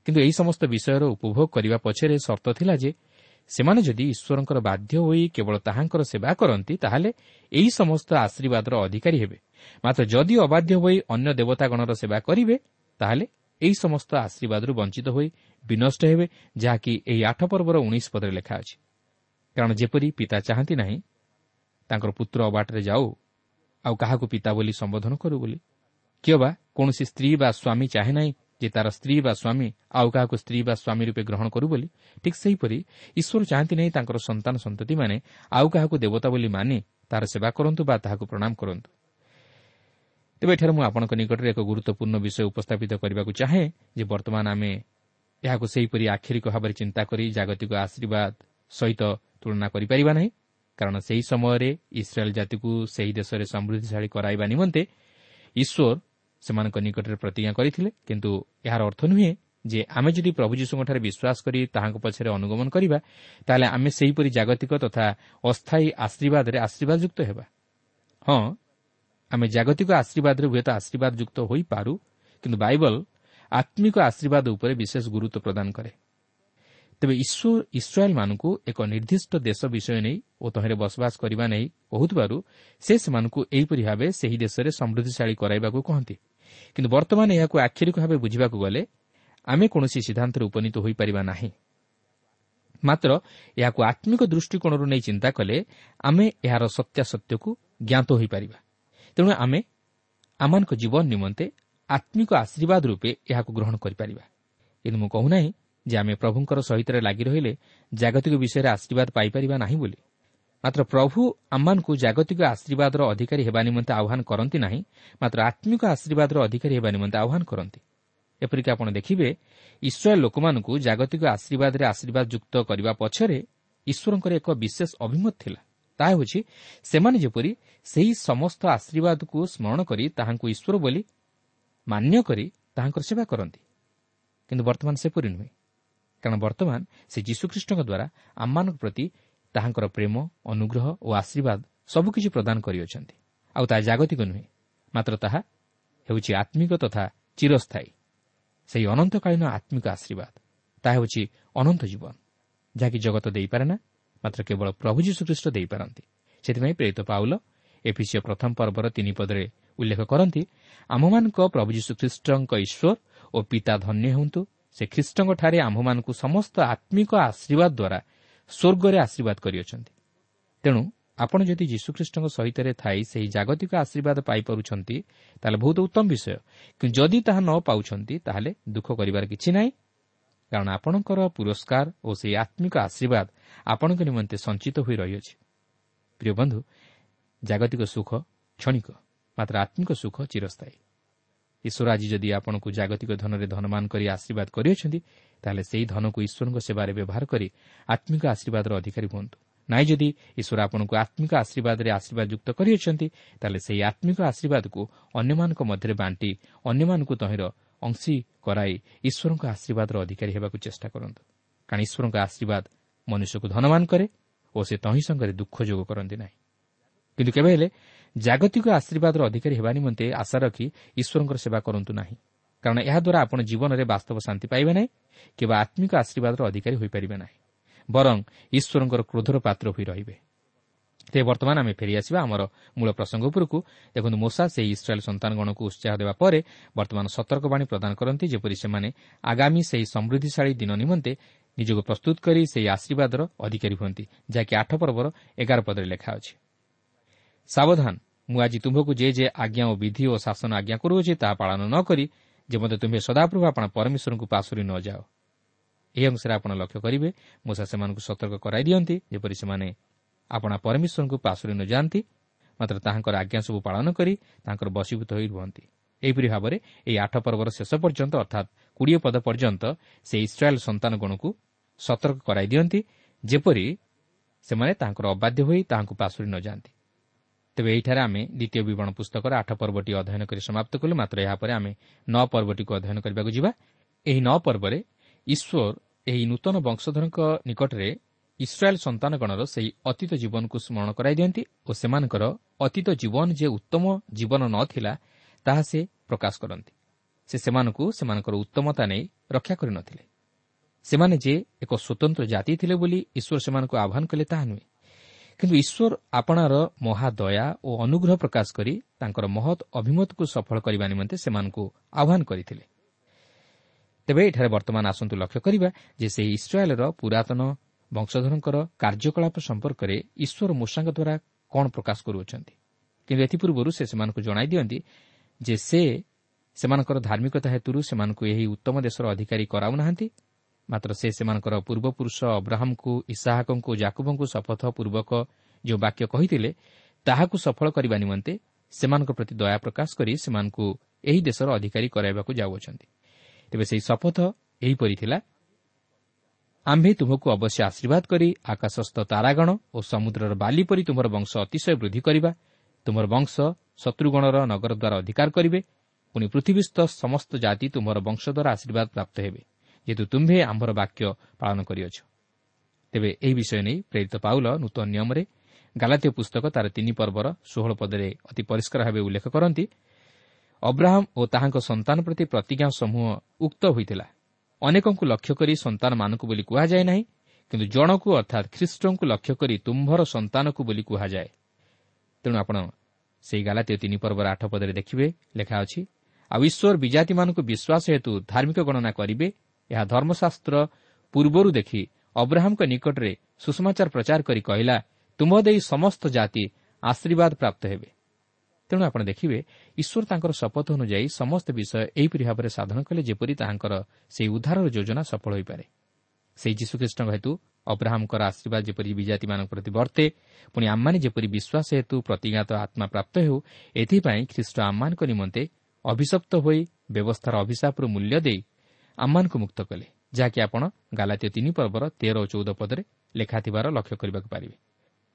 Speaker 2: କିନ୍ତୁ ଏହି ସମସ୍ତ ବିଷୟର ଉପଭୋଗ କରିବା ପଛରେ ସର୍ତ୍ତ ଥିଲା ଯେ ସେମାନେ ଯଦି ଈଶ୍ୱରଙ୍କର ବାଧ୍ୟ ହୋଇ କେବଳ ତାହାଙ୍କର ସେବା କରନ୍ତି ତାହେଲେ ଏହି ସମସ୍ତ ଆଶୀର୍ବାଦର ଅଧିକାରୀ ହେବେ। ମାତ୍ର ଯଦି ଅବାଧ୍ୟ ହୋଇ ଅନ୍ୟ ଦେବତାଗଣର ସେବା କରିବେ ତାହେଲେ ଏହି ସମସ୍ତ ଆଶୀର୍ବାଦରୁ ବଞ୍ଚିତ ହୋଇ ବିନଷ୍ଟ ହେବେ ଯାହାକି ଏହି ଆଠ ପର୍ବର ଉଣେଇଶ ପଦରେ ଲେଖା ଅଛି। କାରଣ ଯେପରି ପିତା ଚାହାନ୍ତି ନାହିଁ ତାଙ୍କର ପୁତ୍ର ଅବାଟରେ ଯାଉ ଆଉ କାହାକୁ ପିତା ବୋଲି ସମ୍ବୋଧନ କରୁ ବୋଲି? କିଏ ବା କୌଣସି ସ୍ତ୍ରୀ ବା ସ୍ୱାମୀ ଚାହେଁ ନାହିଁ ଯେ ତା'ର ସ୍ତ୍ରୀ ବା ସ୍ୱାମୀ ଆଉ କାହାକୁ ସ୍ତ୍ରୀ ବା ସ୍ୱାମୀ ରୂପେ ଗ୍ରହଣ କରୁ ବୋଲି ଠିକ୍ ସେହିପରି ଈଶ୍ୱର ଚାହାନ୍ତି ନାହିଁ ତାଙ୍କର ସନ୍ତାନ ସନ୍ତତିମାନେ ଆଉ କାହାକୁ ଦେବତା ବୋଲି ମାନି ତାହାର ସେବା କରନ୍ତୁ ବା ତାହାକୁ ପ୍ରଣାମ କରନ୍ତୁ। ତେବେ ଏଠାରେ ମୁଁ ଆପଣଙ୍କ ନିକଟରେ ଏକ ଗୁରୁତ୍ୱପୂର୍ଣ୍ଣ ବିଷୟ ଉପସ୍ଥାପିତ କରିବାକୁ ଚାହେଁ ଯେ ବର୍ତ୍ତମାନ ଆମେ ଏହାକୁ ସେହିପରି ଆକ୍ଷରିକ ଭାବରେ ଚିନ୍ତା କରି ଜାଗତିକ ଆଶୀର୍ବାଦ ସହିତ ତୁଳନା କରିପାରିବା ନାହିଁ କାରଣ ସେହି ସମୟରେ ଇସ୍ରାଏଲ୍ ଜାତିକୁ ସେହି ଦେଶରେ ସମୃଦ୍ଧିଶାଳୀ କରାଇବା ନିମନ୍ତେ ଈଶ୍ୱର ସେମାନଙ୍କ ନିକଟରେ ପ୍ରତିଜ୍ଞା କରିଥିଲେ କିନ୍ତୁ ଏହାର ଅର୍ଥ ନୁହେଁ ଯେ ଆମେ ଯଦି ପ୍ରଭୁ ଯୀଶୁଙ୍କଠାରେ ବିଶ୍ୱାସ କରି ତାହାଙ୍କ ପଛରେ ଅନୁଗମନ କରିବା ତାହେଲେ ଆମେ ସେହିପରି ଜାଗତିକ ତଥା ଅସ୍ଥାୟୀ ଆଶୀର୍ବାଦରେ ଆଶୀର୍ବାଦଯୁକ୍ତ ହେବା। ହଁ ଆମେ ଜାଗତିକ ଆଶୀର୍ବାଦରେ ହୁଏତ ଆଶୀର୍ବାଦ ଯୁକ୍ତ ହୋଇପାରୁ କିନ୍ତୁ ବାଇବଲ ଆତ୍ମିକ ଆଶୀର୍ବାଦ ଉପରେ ବିଶେଷ ଗୁରୁତ୍ୱ ପ୍ରଦାନ କରେ। ତେବେ ଈଶ୍ୱର ଇସ୍ରାଏଲ୍ମାନଙ୍କୁ ଏକ ନିର୍ଦ୍ଦିଷ୍ଟ ଦେଶ ବିଷୟ ନେଇ ଓ ତହିଁରେ ବସବାସ କରିବା ନେଇ କହୁଥିବାରୁ ସେ ସେମାନଙ୍କୁ ଏହିପରି ଭାବେ ସେହି ଦେଶରେ ସମୃଦ୍ଧିଶାଳୀ କରାଇବାକୁ କହନ୍ତି। କିନ୍ତୁ ବର୍ତ୍ତମାନ ଏହାକୁ ଆକ୍ଷରିକ ଭାବେ ବୁଝିବାକୁ ଗଲେ ଆମେ କୌଣସି ସିଦ୍ଧାନ୍ତରେ ଉପନୀତ ହୋଇପାରିବା ନାହିଁ ମାତ୍ର ଏହାକୁ ଆତ୍ମିକ ଦୃଷ୍ଟିକୋଣରୁ ନେଇ ଚିନ୍ତା କଲେ ଆମେ ଏହାର ସତ୍ୟାସତ୍ୟକୁ ଜ୍ଞାତ ହୋଇପାରିବା ତେଣୁ ଆମେ ଆମମାନଙ୍କ ଜୀବନ ନିମନ୍ତେ ଆତ୍ମିକ ଆଶୀର୍ବାଦ ରୂପେ ଏହାକୁ ଗ୍ରହଣ କରିପାରିବା କିନ୍ତୁ ମୁଁ କହୁନାହିଁ ଯେ ଆମେ ପ୍ରଭୁଙ୍କର ସହିତ ଲାଗି ରହିଲେ ଜାଗତିକ ବିଷୟରେ ଆଶୀର୍ବାଦ ପାଇପାରିବା ନାହିଁ ବୋଲି ମାତ୍ର ପ୍ରଭୁ ଆମମାନଙ୍କୁ ଜାଗତିକ ଆଶୀର୍ବାଦର ଅଧିକାରୀ ହେବା ନିମନ୍ତେ ଆହ୍ୱାନ କରନ୍ତି ନାହିଁ ମାତ୍ର ଆତ୍ମିକ ଆଶୀର୍ବାଦର ଅଧିକାରୀ ହେବା ନିମନ୍ତେ ଆହ୍ୱାନ କରନ୍ତି ଏପରିକି ଆପଣ ଦେଖିବେ ଇସ୍ରାଏଲ୍ ଲୋକମାନଙ୍କୁ ଜାଗତିକ ଆଶୀର୍ବାଦରେ ଆଶୀର୍ବାଦ ଯୁକ୍ତ କରିବା ପଛରେ ଈଶ୍ୱରଙ୍କର ଏକ ବିଶେଷ ଅଭିମତ ଥିଲା ତାହା ହେଉଛି ସେମାନେ ଯେପରି ସେହି ସମସ୍ତ ଆଶୀର୍ବାଦକୁ ସ୍ମରଣ କରି ତାହାଙ୍କୁ ଈଶ୍ୱର ବୋଲି ମାନ୍ୟ କରି ତାହାଙ୍କର ସେବା କରନ୍ତି କିନ୍ତୁ ବର୍ତ୍ତମାନ ସେପରି ନୁହେଁ କାରଣ ବର୍ତ୍ତମାନ ସେ ଯୀଶୁଖ୍ରୀଷ୍ଟଙ୍କ ଦ୍ୱାରା ଆମମାନଙ୍କ ପ୍ରତି ତାହାଙ୍କର ପ୍ରେମ ଅନୁଗ୍ରହ ଓ ଆଶୀର୍ବାଦ ସବୁକିଛି ପ୍ରଦାନ କରିଅଛନ୍ତି। ଆଉ ତାହା ଜାଗତିକ ନୁହେଁ ମାତ୍ର ତାହା ହେଉଛି ଆତ୍ମିକ ତଥା ଚିରସ୍ଥାୟୀ। ସେହି ଅନନ୍ତକାଳୀନ ଆତ୍ମିକ ଆଶୀର୍ବାଦ। ତାହା ହେଉଛି ଅନନ୍ତ ଜୀବନ। ଯାହାକି ଜଗତ ଦେଇପାରେ ନା ମାତ୍ର କେବଳ ପ୍ରଭୁ ଯୀଶୁଖ୍ରୀଷ୍ଟ ଦେଇପାରନ୍ତି। ସେଥିପାଇଁ ପ୍ରେରିତ ପାଉଲ ଏଫିସିଓ ପ୍ରଥମ ପର୍ବର ତିନି ପଦରେ ଉଲ୍ଲେଖ କରନ୍ତି ଆମମାନଙ୍କ ପ୍ରଭୁ ଯୀଶୁଖ୍ରୀଷ୍ଟଙ୍କ ଈଶ୍ୱର ଓ ପିତା ଧନ୍ୟ ହୁଅନ୍ତୁ। ସେ ଖ୍ରୀଷ୍ଟଙ୍କଠାରେ ଆମ୍ଭମାନଙ୍କୁ ସମସ୍ତ ଆତ୍ମିକ ଆଶୀର୍ବାଦ ଦ୍ୱାରା ସ୍ୱର୍ଗରେ ଆଶୀର୍ବାଦ କରିଅଛନ୍ତି। ତେଣୁ ଆପଣ ଯଦି ଯୀଶୁଖ୍ରୀଷ୍ଟଙ୍କ ସହିତ ଥାଇ ସେହି ଜାଗତିକ ଆଶୀର୍ବାଦ ପାଇପାରୁଛନ୍ତି ତାହେଲେ ବହୁତ ଉତ୍ତମ ବିଷୟ। କିନ୍ତୁ ଯଦି ତାହା ନ ପାଉଛନ୍ତି ତାହେଲେ ଦୁଃଖ କରିବାର କିଛି ନାହିଁ। କାରଣ ଆପଣଙ୍କର ପୁରସ୍କାର ଓ ସେହି ଆତ୍ମିକ ଆଶୀର୍ବାଦ ଆପଣଙ୍କ ନିମନ୍ତେ ସଞ୍ଚିତ ହୋଇ ରହିଅଛି। ପ୍ରିୟ ବନ୍ଧୁ ଜାଗତିକ ସୁଖ କ୍ଷଣିକ ମାତ୍ର ଆତ୍ମିକ ସୁଖ ଚିରସ୍ଥାୟୀ। ଈଶ୍ୱର ଆଜି ଯଦି ଆପଣଙ୍କୁ ଜାଗତିକ ଧନରେ ଧନମାନ କରି ଆଶୀର୍ବାଦ କରିଅଛନ୍ତି ତାହେଲେ ସେହି ଧନକୁ ଈଶ୍ୱରଙ୍କ ସେବାରେ ବ୍ୟବହାର କରି ଆତ୍ମିକ ଆଶୀର୍ବାଦର ଅଧିକାରୀ ହୁଅନ୍ତୁ। ନାହିଁ ଯଦି ଈଶ୍ୱର ଆପଣଙ୍କୁ ଆତ୍ମିକ ଆଶୀର୍ବାଦରେ ଆଶୀର୍ବାଦ ଯୁକ୍ତ କରିଅଛନ୍ତି ତାହେଲେ ସେହି ଆତ୍ମିକ ଆଶୀର୍ବାଦକୁ ଅନ୍ୟମାନଙ୍କ ମଧ୍ୟରେ ବାଣ୍ଟି ଅନ୍ୟମାନଙ୍କୁ ତହିଁର ଅଂଶୀ କରାଇ ଈଶ୍ୱରଙ୍କ ଆଶୀର୍ବାଦର ଅଧିକାରୀ ହେବାକୁ ଚେଷ୍ଟା କରନ୍ତୁ। କାରଣ ଈଶ୍ୱରଙ୍କ ଆଶୀର୍ବାଦ ମନୁଷ୍ୟକୁ ଧନମାନ କରେ ଓ ସେ ତହିଁ ସଙ୍ଗରେ ଦୁଃଖ ଯୋଗ କରନ୍ତି ନାହିଁ। କିନ୍ତୁ କେବେ ହେଲେ ଜାଗତିକ ଆଶୀର୍ବାଦର ଅଧିକାରୀ ହେବା ନିମନ୍ତେ ଆଶା ରଖି ଈଶ୍ୱରଙ୍କର ସେବା କରନ୍ତୁ ନାହିଁ। କାରଣ ଏହାଦ୍ୱାରା ଆପଣ ଜୀବନରେ ବାସ୍ତବ ଶାନ୍ତି ପାଇବେ ନାହିଁ କିମ୍ବା ଆତ୍ମିକ ଆଶୀର୍ବାଦର ଅଧିକାରୀ ହୋଇପାରିବେ ନାହିଁ। ବରଂ ଈଶ୍ୱରଙ୍କର କ୍ରୋଧର ପାତ୍ର ହୋଇ ରହିବେ। ତେବେ ବର୍ତ୍ତମାନ ଆମେ ଫେରିଆସିବା ଆମର ମୂଳ ପ୍ରସଙ୍ଗ ଉପରକୁ। ଦେଖନ୍ତୁ ମୋସା ସେହି ଇସ୍ରାଏଲ୍ ସନ୍ତାନଗଣକୁ ଉତ୍ସାହ ଦେବା ପରେ ବର୍ତ୍ତମାନ ସତର୍କବାଣୀ ପ୍ରଦାନ କରନ୍ତି ଯେପରି ସେମାନେ ଆଗାମୀ ସେହି ସମୃଦ୍ଧିଶାଳୀ ଦିନ ନିମନ୍ତେ ନିଜକୁ ପ୍ରସ୍ତୁତ କରି ସେହି ଆଶୀର୍ବାଦର ଅଧିକାରୀ ହୁଅନ୍ତି ଯାହାକି ଆଠ ପର୍ବର ଏଗାର ପଦରେ ଲେଖା ଅଛି। ସାବଧାନ। ମୁଁ ଆଜି ତୁମ୍ଭକୁ ଯେ ଯେ ଆଜ୍ଞା ଓ ବିଧି ଓ ଶାସନ ଆଜ୍ଞା କରୁଅଛି ତାହା ପାଳନ ନ କରି ଯେ ମୋତେ ତୁମ୍ଭେ ସଦାପ୍ରଭୁ ଆପଣ ପରମେଶ୍ୱରଙ୍କୁ ପାଶୁରି ନ ଯାଅ। ଏହି ଅଂଶରେ ଆପଣ ଲକ୍ଷ୍ୟ କରିବେ ମୂଷା ସେମାନଙ୍କୁ ସତର୍କ କରାଇ ଦିଅନ୍ତି ଯେପରି ସେମାନେ ଆପଣା ପରମେଶ୍ୱରଙ୍କୁ ପାଶୁରି ନ ଯାଆନ୍ତି ମାତ୍ର ତାହାଙ୍କର ଆଜ୍ଞା ସବୁ ପାଳନ କରି ତାଙ୍କର ବଶୀଭୂତ ହୋଇ ରୁହନ୍ତି। ଏହିପରି ଭାବରେ ଏହି ଆଠ ପର୍ବର ଶେଷ ପର୍ଯ୍ୟନ୍ତ ଅର୍ଥାତ୍ କୋଡ଼ିଏ ପଦ ପର୍ଯ୍ୟନ୍ତ ସେ ଇସ୍ରାଏଲ୍ ସନ୍ତାନଗଣକୁ ସତର୍କ କରାଇ ଦିଅନ୍ତି ଯେପରି ସେମାନେ ତାଙ୍କର ଅବାଧ୍ୟ ହୋଇ ତାହାଙ୍କୁ ପାଶୁରି ନ ଯାଆନ୍ତି। ତେବେ ଏହିଠାରେ ଆମେ ଦ୍ୱିତୀୟ ବିବରଣ ପୁସ୍ତକର ଆଠ ପର୍ବଟି ଅଧ୍ୟୟନ କରି ସମାପ୍ତ କଲୁ। ମାତ୍ର ଏହାପରେ ଆମେ ନଅ ପର୍ବଟିକୁ ଅଧ୍ୟୟନ କରିବାକୁ ଯିବା। ଏହି ନଅ ପର୍ବରେ ଈଶ୍ୱର ଏହି ନୂତନ ବଂଶଧରଙ୍କ ନିକଟରେ ଇସ୍ରାଏଲ୍ ସନ୍ତାନଗଣର ସେହି ଅତୀତ ଜୀବନକୁ ସ୍ମରଣ କରାଇ ଦିଅନ୍ତି ଓ ସେମାନଙ୍କର ଅତୀତ ଜୀବନ ଯେ ଉତ୍ତମ ଜୀବନ ନ ଥିଲା ତାହା ସେ ପ୍ରକାଶ କରନ୍ତି। ସେ ସେମାନଙ୍କୁ ସେମାନଙ୍କର ଉତ୍ତମତା ନେଇ ରକ୍ଷା କରିନଥିଲେ ସେମାନେ ଯେ ଏକ ସ୍ୱତନ୍ତ୍ର ଜାତି ଥିଲେ ବୋଲି ଈଶ୍ୱର ସେମାନଙ୍କୁ ଆହ୍ୱାନ କଲେ ତାହା ନୁହେଁ। କିନ୍ତୁ ଈଶ୍ୱର ଆପଣାର ମହାଦୟା ଓ ଅନୁଗ୍ରହ ପ୍ରକାଶ କରି ତାଙ୍କର ମହତ୍ ଅଭିମତକୁ ସଫଳ କରିବା ନିମନ୍ତେ ସେମାନଙ୍କୁ ଆହ୍ୱାନ କରିଥିଲେ। ତେବେ ଏଠାରେ ବର୍ତ୍ତମାନ ଆସନ୍ତୁ ଲକ୍ଷ୍ୟ କରିବା ଯେ ସେହି ଇସ୍ରାଏଲ୍ର ପୁରାତନ ବଂଶଧରଙ୍କର କାର୍ଯ୍ୟକଳାପ ସମ୍ପର୍କରେ ଈଶ୍ୱର ମୂଷାଙ୍କ ଦ୍ୱାରା କ'ଣ ପ୍ରକାଶ କରୁଅଛନ୍ତି। କିନ୍ତୁ ଏଥିପୂର୍ବରୁ ସେ ସେମାନଙ୍କୁ ଜଣାଇ ଦିଅନ୍ତି ଯେ ସେମାନଙ୍କର ଧାର୍ମିକତା ହେତୁରୁ ସେମାନଙ୍କୁ ଏହି ଉତ୍ତମ ଦେଶର ଅଧିକାରୀ କରାଉନାହାନ୍ତି ମାତ୍ର ସେ ସେମାନଙ୍କର ପୂର୍ବପୁରୁଷ ଅବ୍ରାହମ୍ଙ୍କୁ ଇସାହାକଙ୍କୁ ଜାକୁବଙ୍କୁ ଶପଥ ପୂର୍ବକ ଯେଉଁ ବାକ୍ୟ କହିଥିଲେ ତାହାକୁ ସଫଳ କରିବା ନିମନ୍ତେ ସେମାନଙ୍କ ପ୍ରତି ଦୟା ପ୍ରକାଶ କରି ସେମାନଙ୍କୁ ଏହି ଦେଶର ଅଧିକାରୀ କରାଇବାକୁ ଯାଉଅଛନ୍ତି। ତେବେ ସେହି ଶପଥ ଏହିପରି ଥିଲା ଆମ୍ଭେ ତୁମକୁ ଅବଶ୍ୟ ଆଶୀର୍ବାଦ କରି ଆକାଶସ୍ଥ ତାରାଗଣ ଓ ସମୁଦ୍ରର ବାଲି ପରି ତୁମର ବଂଶ ଅତିଶୟ ବୃଦ୍ଧି କରିବା। ତୁମର ବଂଶ ଶତ୍ରୁଗଣର ନଗର ଦ୍ୱାରା ଅଧିକାର କରିବେ। ପୁଣି ପୃଥିବୀସ୍ଥ ସମସ୍ତ ଜାତି ତୁମର ବଂଶ ଦ୍ୱାରା ଆଶୀର୍ବାଦ ପ୍ରାପ୍ତ ହେବେ। ଯେହେତୁ ତୁମ୍ଭେ ଆମ୍ଭର ବାକ୍ୟ ପାଳନ କରିଅଛ। ତେବେ ଏହି ବିଷୟ ନେଇ ପ୍ରେରିତ ପାଉଲ ନୂତନ ନିୟମରେ ଗାଲାତୀୟ ପୁସ୍ତକ ତା'ର ତିନି ପର୍ବର ଷୋହଳ ପଦରେ ଅତି ପରିଷ୍କାର ଭାବେ ଉଲ୍ଲେଖ କରନ୍ତି ଅବ୍ରାହମ୍ ଓ ତାହାଙ୍କ ସନ୍ତାନ ପ୍ରତି ପ୍ରତିଜ୍ଞା ସମୂହ ଉକ୍ତ ହୋଇଥିଲା। ଅନେକଙ୍କୁ ଲକ୍ଷ୍ୟ କରି ସନ୍ତାନମାନଙ୍କୁ ବୋଲି କୁହାଯାଏ ନାହିଁ କିନ୍ତୁ ଜଣକୁ ଅର୍ଥାତ୍ ଖ୍ରୀଷ୍ଟଙ୍କୁ ଲକ୍ଷ୍ୟ କରି ତୁମ୍ଭର ସନ୍ତାନକୁ ବୋଲି କୁହାଯାଏ। ତେଣୁ ଆପଣ ସେହି ଗାଲାତୀୟ ତିନି ପର୍ବର ଆଠ ପଦରେ ଦେଖିବେ ଲେଖା ଅଛି ଆଉ ଈଶ୍ୱର ବିଜାତିମାନଙ୍କୁ ବିଶ୍ୱାସ ହେତୁ ଧାର୍ମିକ ଗଣନା କରିବେ ଏହା ଧର୍ମଶାସ୍ତ୍ର ପୂର୍ବରୁ ଦେଖି ଅବ୍ରାହମ୍ଙ୍କ ନିକଟରେ ସୁଷମାଚାର ପ୍ରଚାର କରି କହିଲା ତୁମ୍ଭ ଦେଇ ସମସ୍ତ ଜାତି ଆଶୀର୍ବାଦ ପ୍ରାପ୍ତ ହେବେ। ତେଣୁ ଆପଣ ଦେଖିବେ ଈଶ୍ୱର ତାଙ୍କର ଶପଥ ଅନୁଯାୟୀ ସମସ୍ତ ବିଷୟ ଏହିପରି ଭାବରେ ସାଧନ କଲେ ଯେପରି ତାହାଙ୍କର ସେହି ଉଦ୍ଧାରର ଯୋଜନା ସଫଳ ହୋଇପାରେ। ସେହି ଯୀଶୁଖ୍ରୀଷ୍ଟଙ୍କ ହେତୁ ଅବ୍ରାହମ୍ଙ୍କର ଆଶୀର୍ବାଦ ଯେପରି ବିଜାତିମାନଙ୍କ ପ୍ରତି ବର୍ତ୍ତେ ପୁଣି ଆମମାନେ ଯେପରି ବିଶ୍ୱାସ ହେତୁ ପ୍ରତିଜ୍ଞାତ ଆତ୍ମା ପ୍ରାପ୍ତ ହେଉ ଏଥିପାଇଁ ଖ୍ରୀଷ୍ଟ ଆମମାନଙ୍କ ନିମନ୍ତେ ଅଭିଶପ୍ତ ହୋଇ ବ୍ୟବସ୍ଥାର ଅଭିଶାପରୁ ମୂଲ୍ୟ ଦେଇ ଆମମାନଙ୍କୁ ମୁକ୍ତ କଲେ ଯାହାକି ଆପଣ ଗାଲାତୀୟ ତିନି ପର୍ବର ତେର ଓ ଚଉଦ ପଦରେ ଲେଖାଥିବାର ଲକ୍ଷ୍ୟ କରିବାକୁ ପାରିବେ।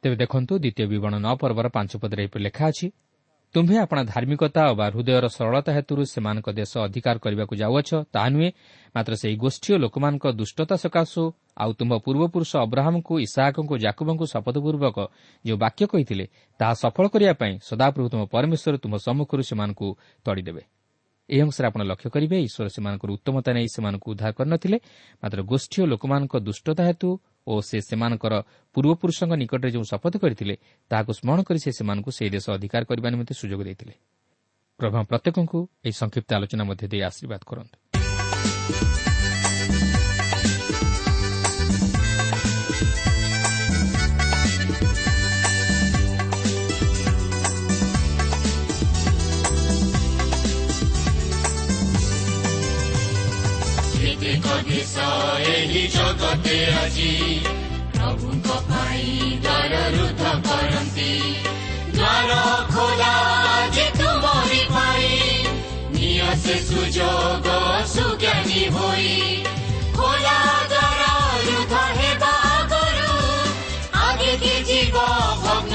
Speaker 2: ତେବେ ଦେଖନ୍ତୁ ଦ୍ୱିତୀୟ ବିବରଣ ନଅ ପର୍ବର ପାଞ୍ଚ ପଦରେ ଏହିପରି ଲେଖା ଅଛି ତୁମ୍ଭେ ଆପଣା ଧାର୍ମିକତା ବା ହୃଦୟର ସରଳତା ହେତୁରୁ ସେମାନଙ୍କ ଦେଶ ଅଧିକାର କରିବାକୁ ଯାଉଅଛ ତାହା ନୁହେଁ ମାତ୍ର ସେହି ଗୋଷ୍ଠୀ ଓ ଲୋକମାନଙ୍କ ଦୁଷ୍ଟତା ସକାଶୁ ଆଉ ତୁମ୍ଭ ପୂର୍ବପୁରୁଷ ଅବ୍ରାହମ୍ଙ୍କୁ ଇସାହାକଙ୍କୁ ଜାକୁବଙ୍କୁ ଶପଥପୂର୍ବକ ଯେଉଁ ବାକ୍ୟ କହିଥିଲେ ତାହା ସଫଳ କରିବା ପାଇଁ ସଦାପ୍ରଭୁ ତୁମ ପରମେଶ୍ୱର ତୁମ ସମ୍ମୁଖରୁ ସେମାନଙ୍କୁ ତଡ଼ିଦେବେ। ଏହି ଅଂଶରେ ଆପଣ ଲକ୍ଷ୍ୟ କରିବେ ଈଶ୍ୱର ସେମାନଙ୍କର ଉତ୍ତମତା ନେଇ ସେମାନଙ୍କୁ ଉଦ୍ଧାର କରିନଥିଲେ ମାତ୍ର ଗୋଷ୍ଠୀ ଓ ଲୋକମାନଙ୍କ ଦୁଷ୍ଟତା ହେତୁ ଓ ସେ ସେମାନଙ୍କର ପୂର୍ବପୁରୁଷଙ୍କ ନିକଟରେ ଯେଉଁ ଶପଥ କରିଥିଲେ ତାହାକୁ ସ୍ମରଣ କରି ସେ ସେମାନଙ୍କୁ ସେହି ଦେଶ ଅଧିକାର କରିବା ନିମନ୍ତେ ସୁଯୋଗ ଦେଇଥିଲେ। ପ୍ରଭା ପ୍ରତ୍ୟେକଙ୍କୁ ଏହି ସଂକ୍ଷିପ୍ତ ଆଲୋଚନା ମଧ୍ୟ ଦେଇ ଆଶୀର୍ବାଦ କରନ୍ତୁ।
Speaker 1: ଏହି ଜଗତେ ଆଜି ପ୍ରଭୁଙ୍କ ପାଇଁ ଦ୍ୱାର ରୁଦ୍ଧ କରନ୍ତି ଦ୍ୱାର ଖୋଲା ଆଜି ତୁମରି ପାଇଁ ନିଅ ସେ ସୁଯୋଗ ସୁଜ୍ଞାନୀ ହୋଇ ଖୋଲା ଦ୍ୱାର ରୁଦ୍ଧ ହେବା ଆଗରୁ ଆଗେକି ଯିବ ଭଗ୍ନ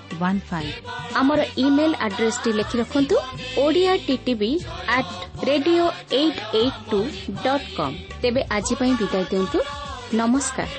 Speaker 3: one five
Speaker 4: ଆମର ଇମେଲ୍ ଆଡ୍ରେସ୍ଟି ଲେଖି ରଖନ୍ତୁ Odia TTV at radio eight eight two dot com ତେବେ ଆଜି ପାଇଁ ବିଦାୟ ଦିଅନ୍ତୁ ନମସ୍କାର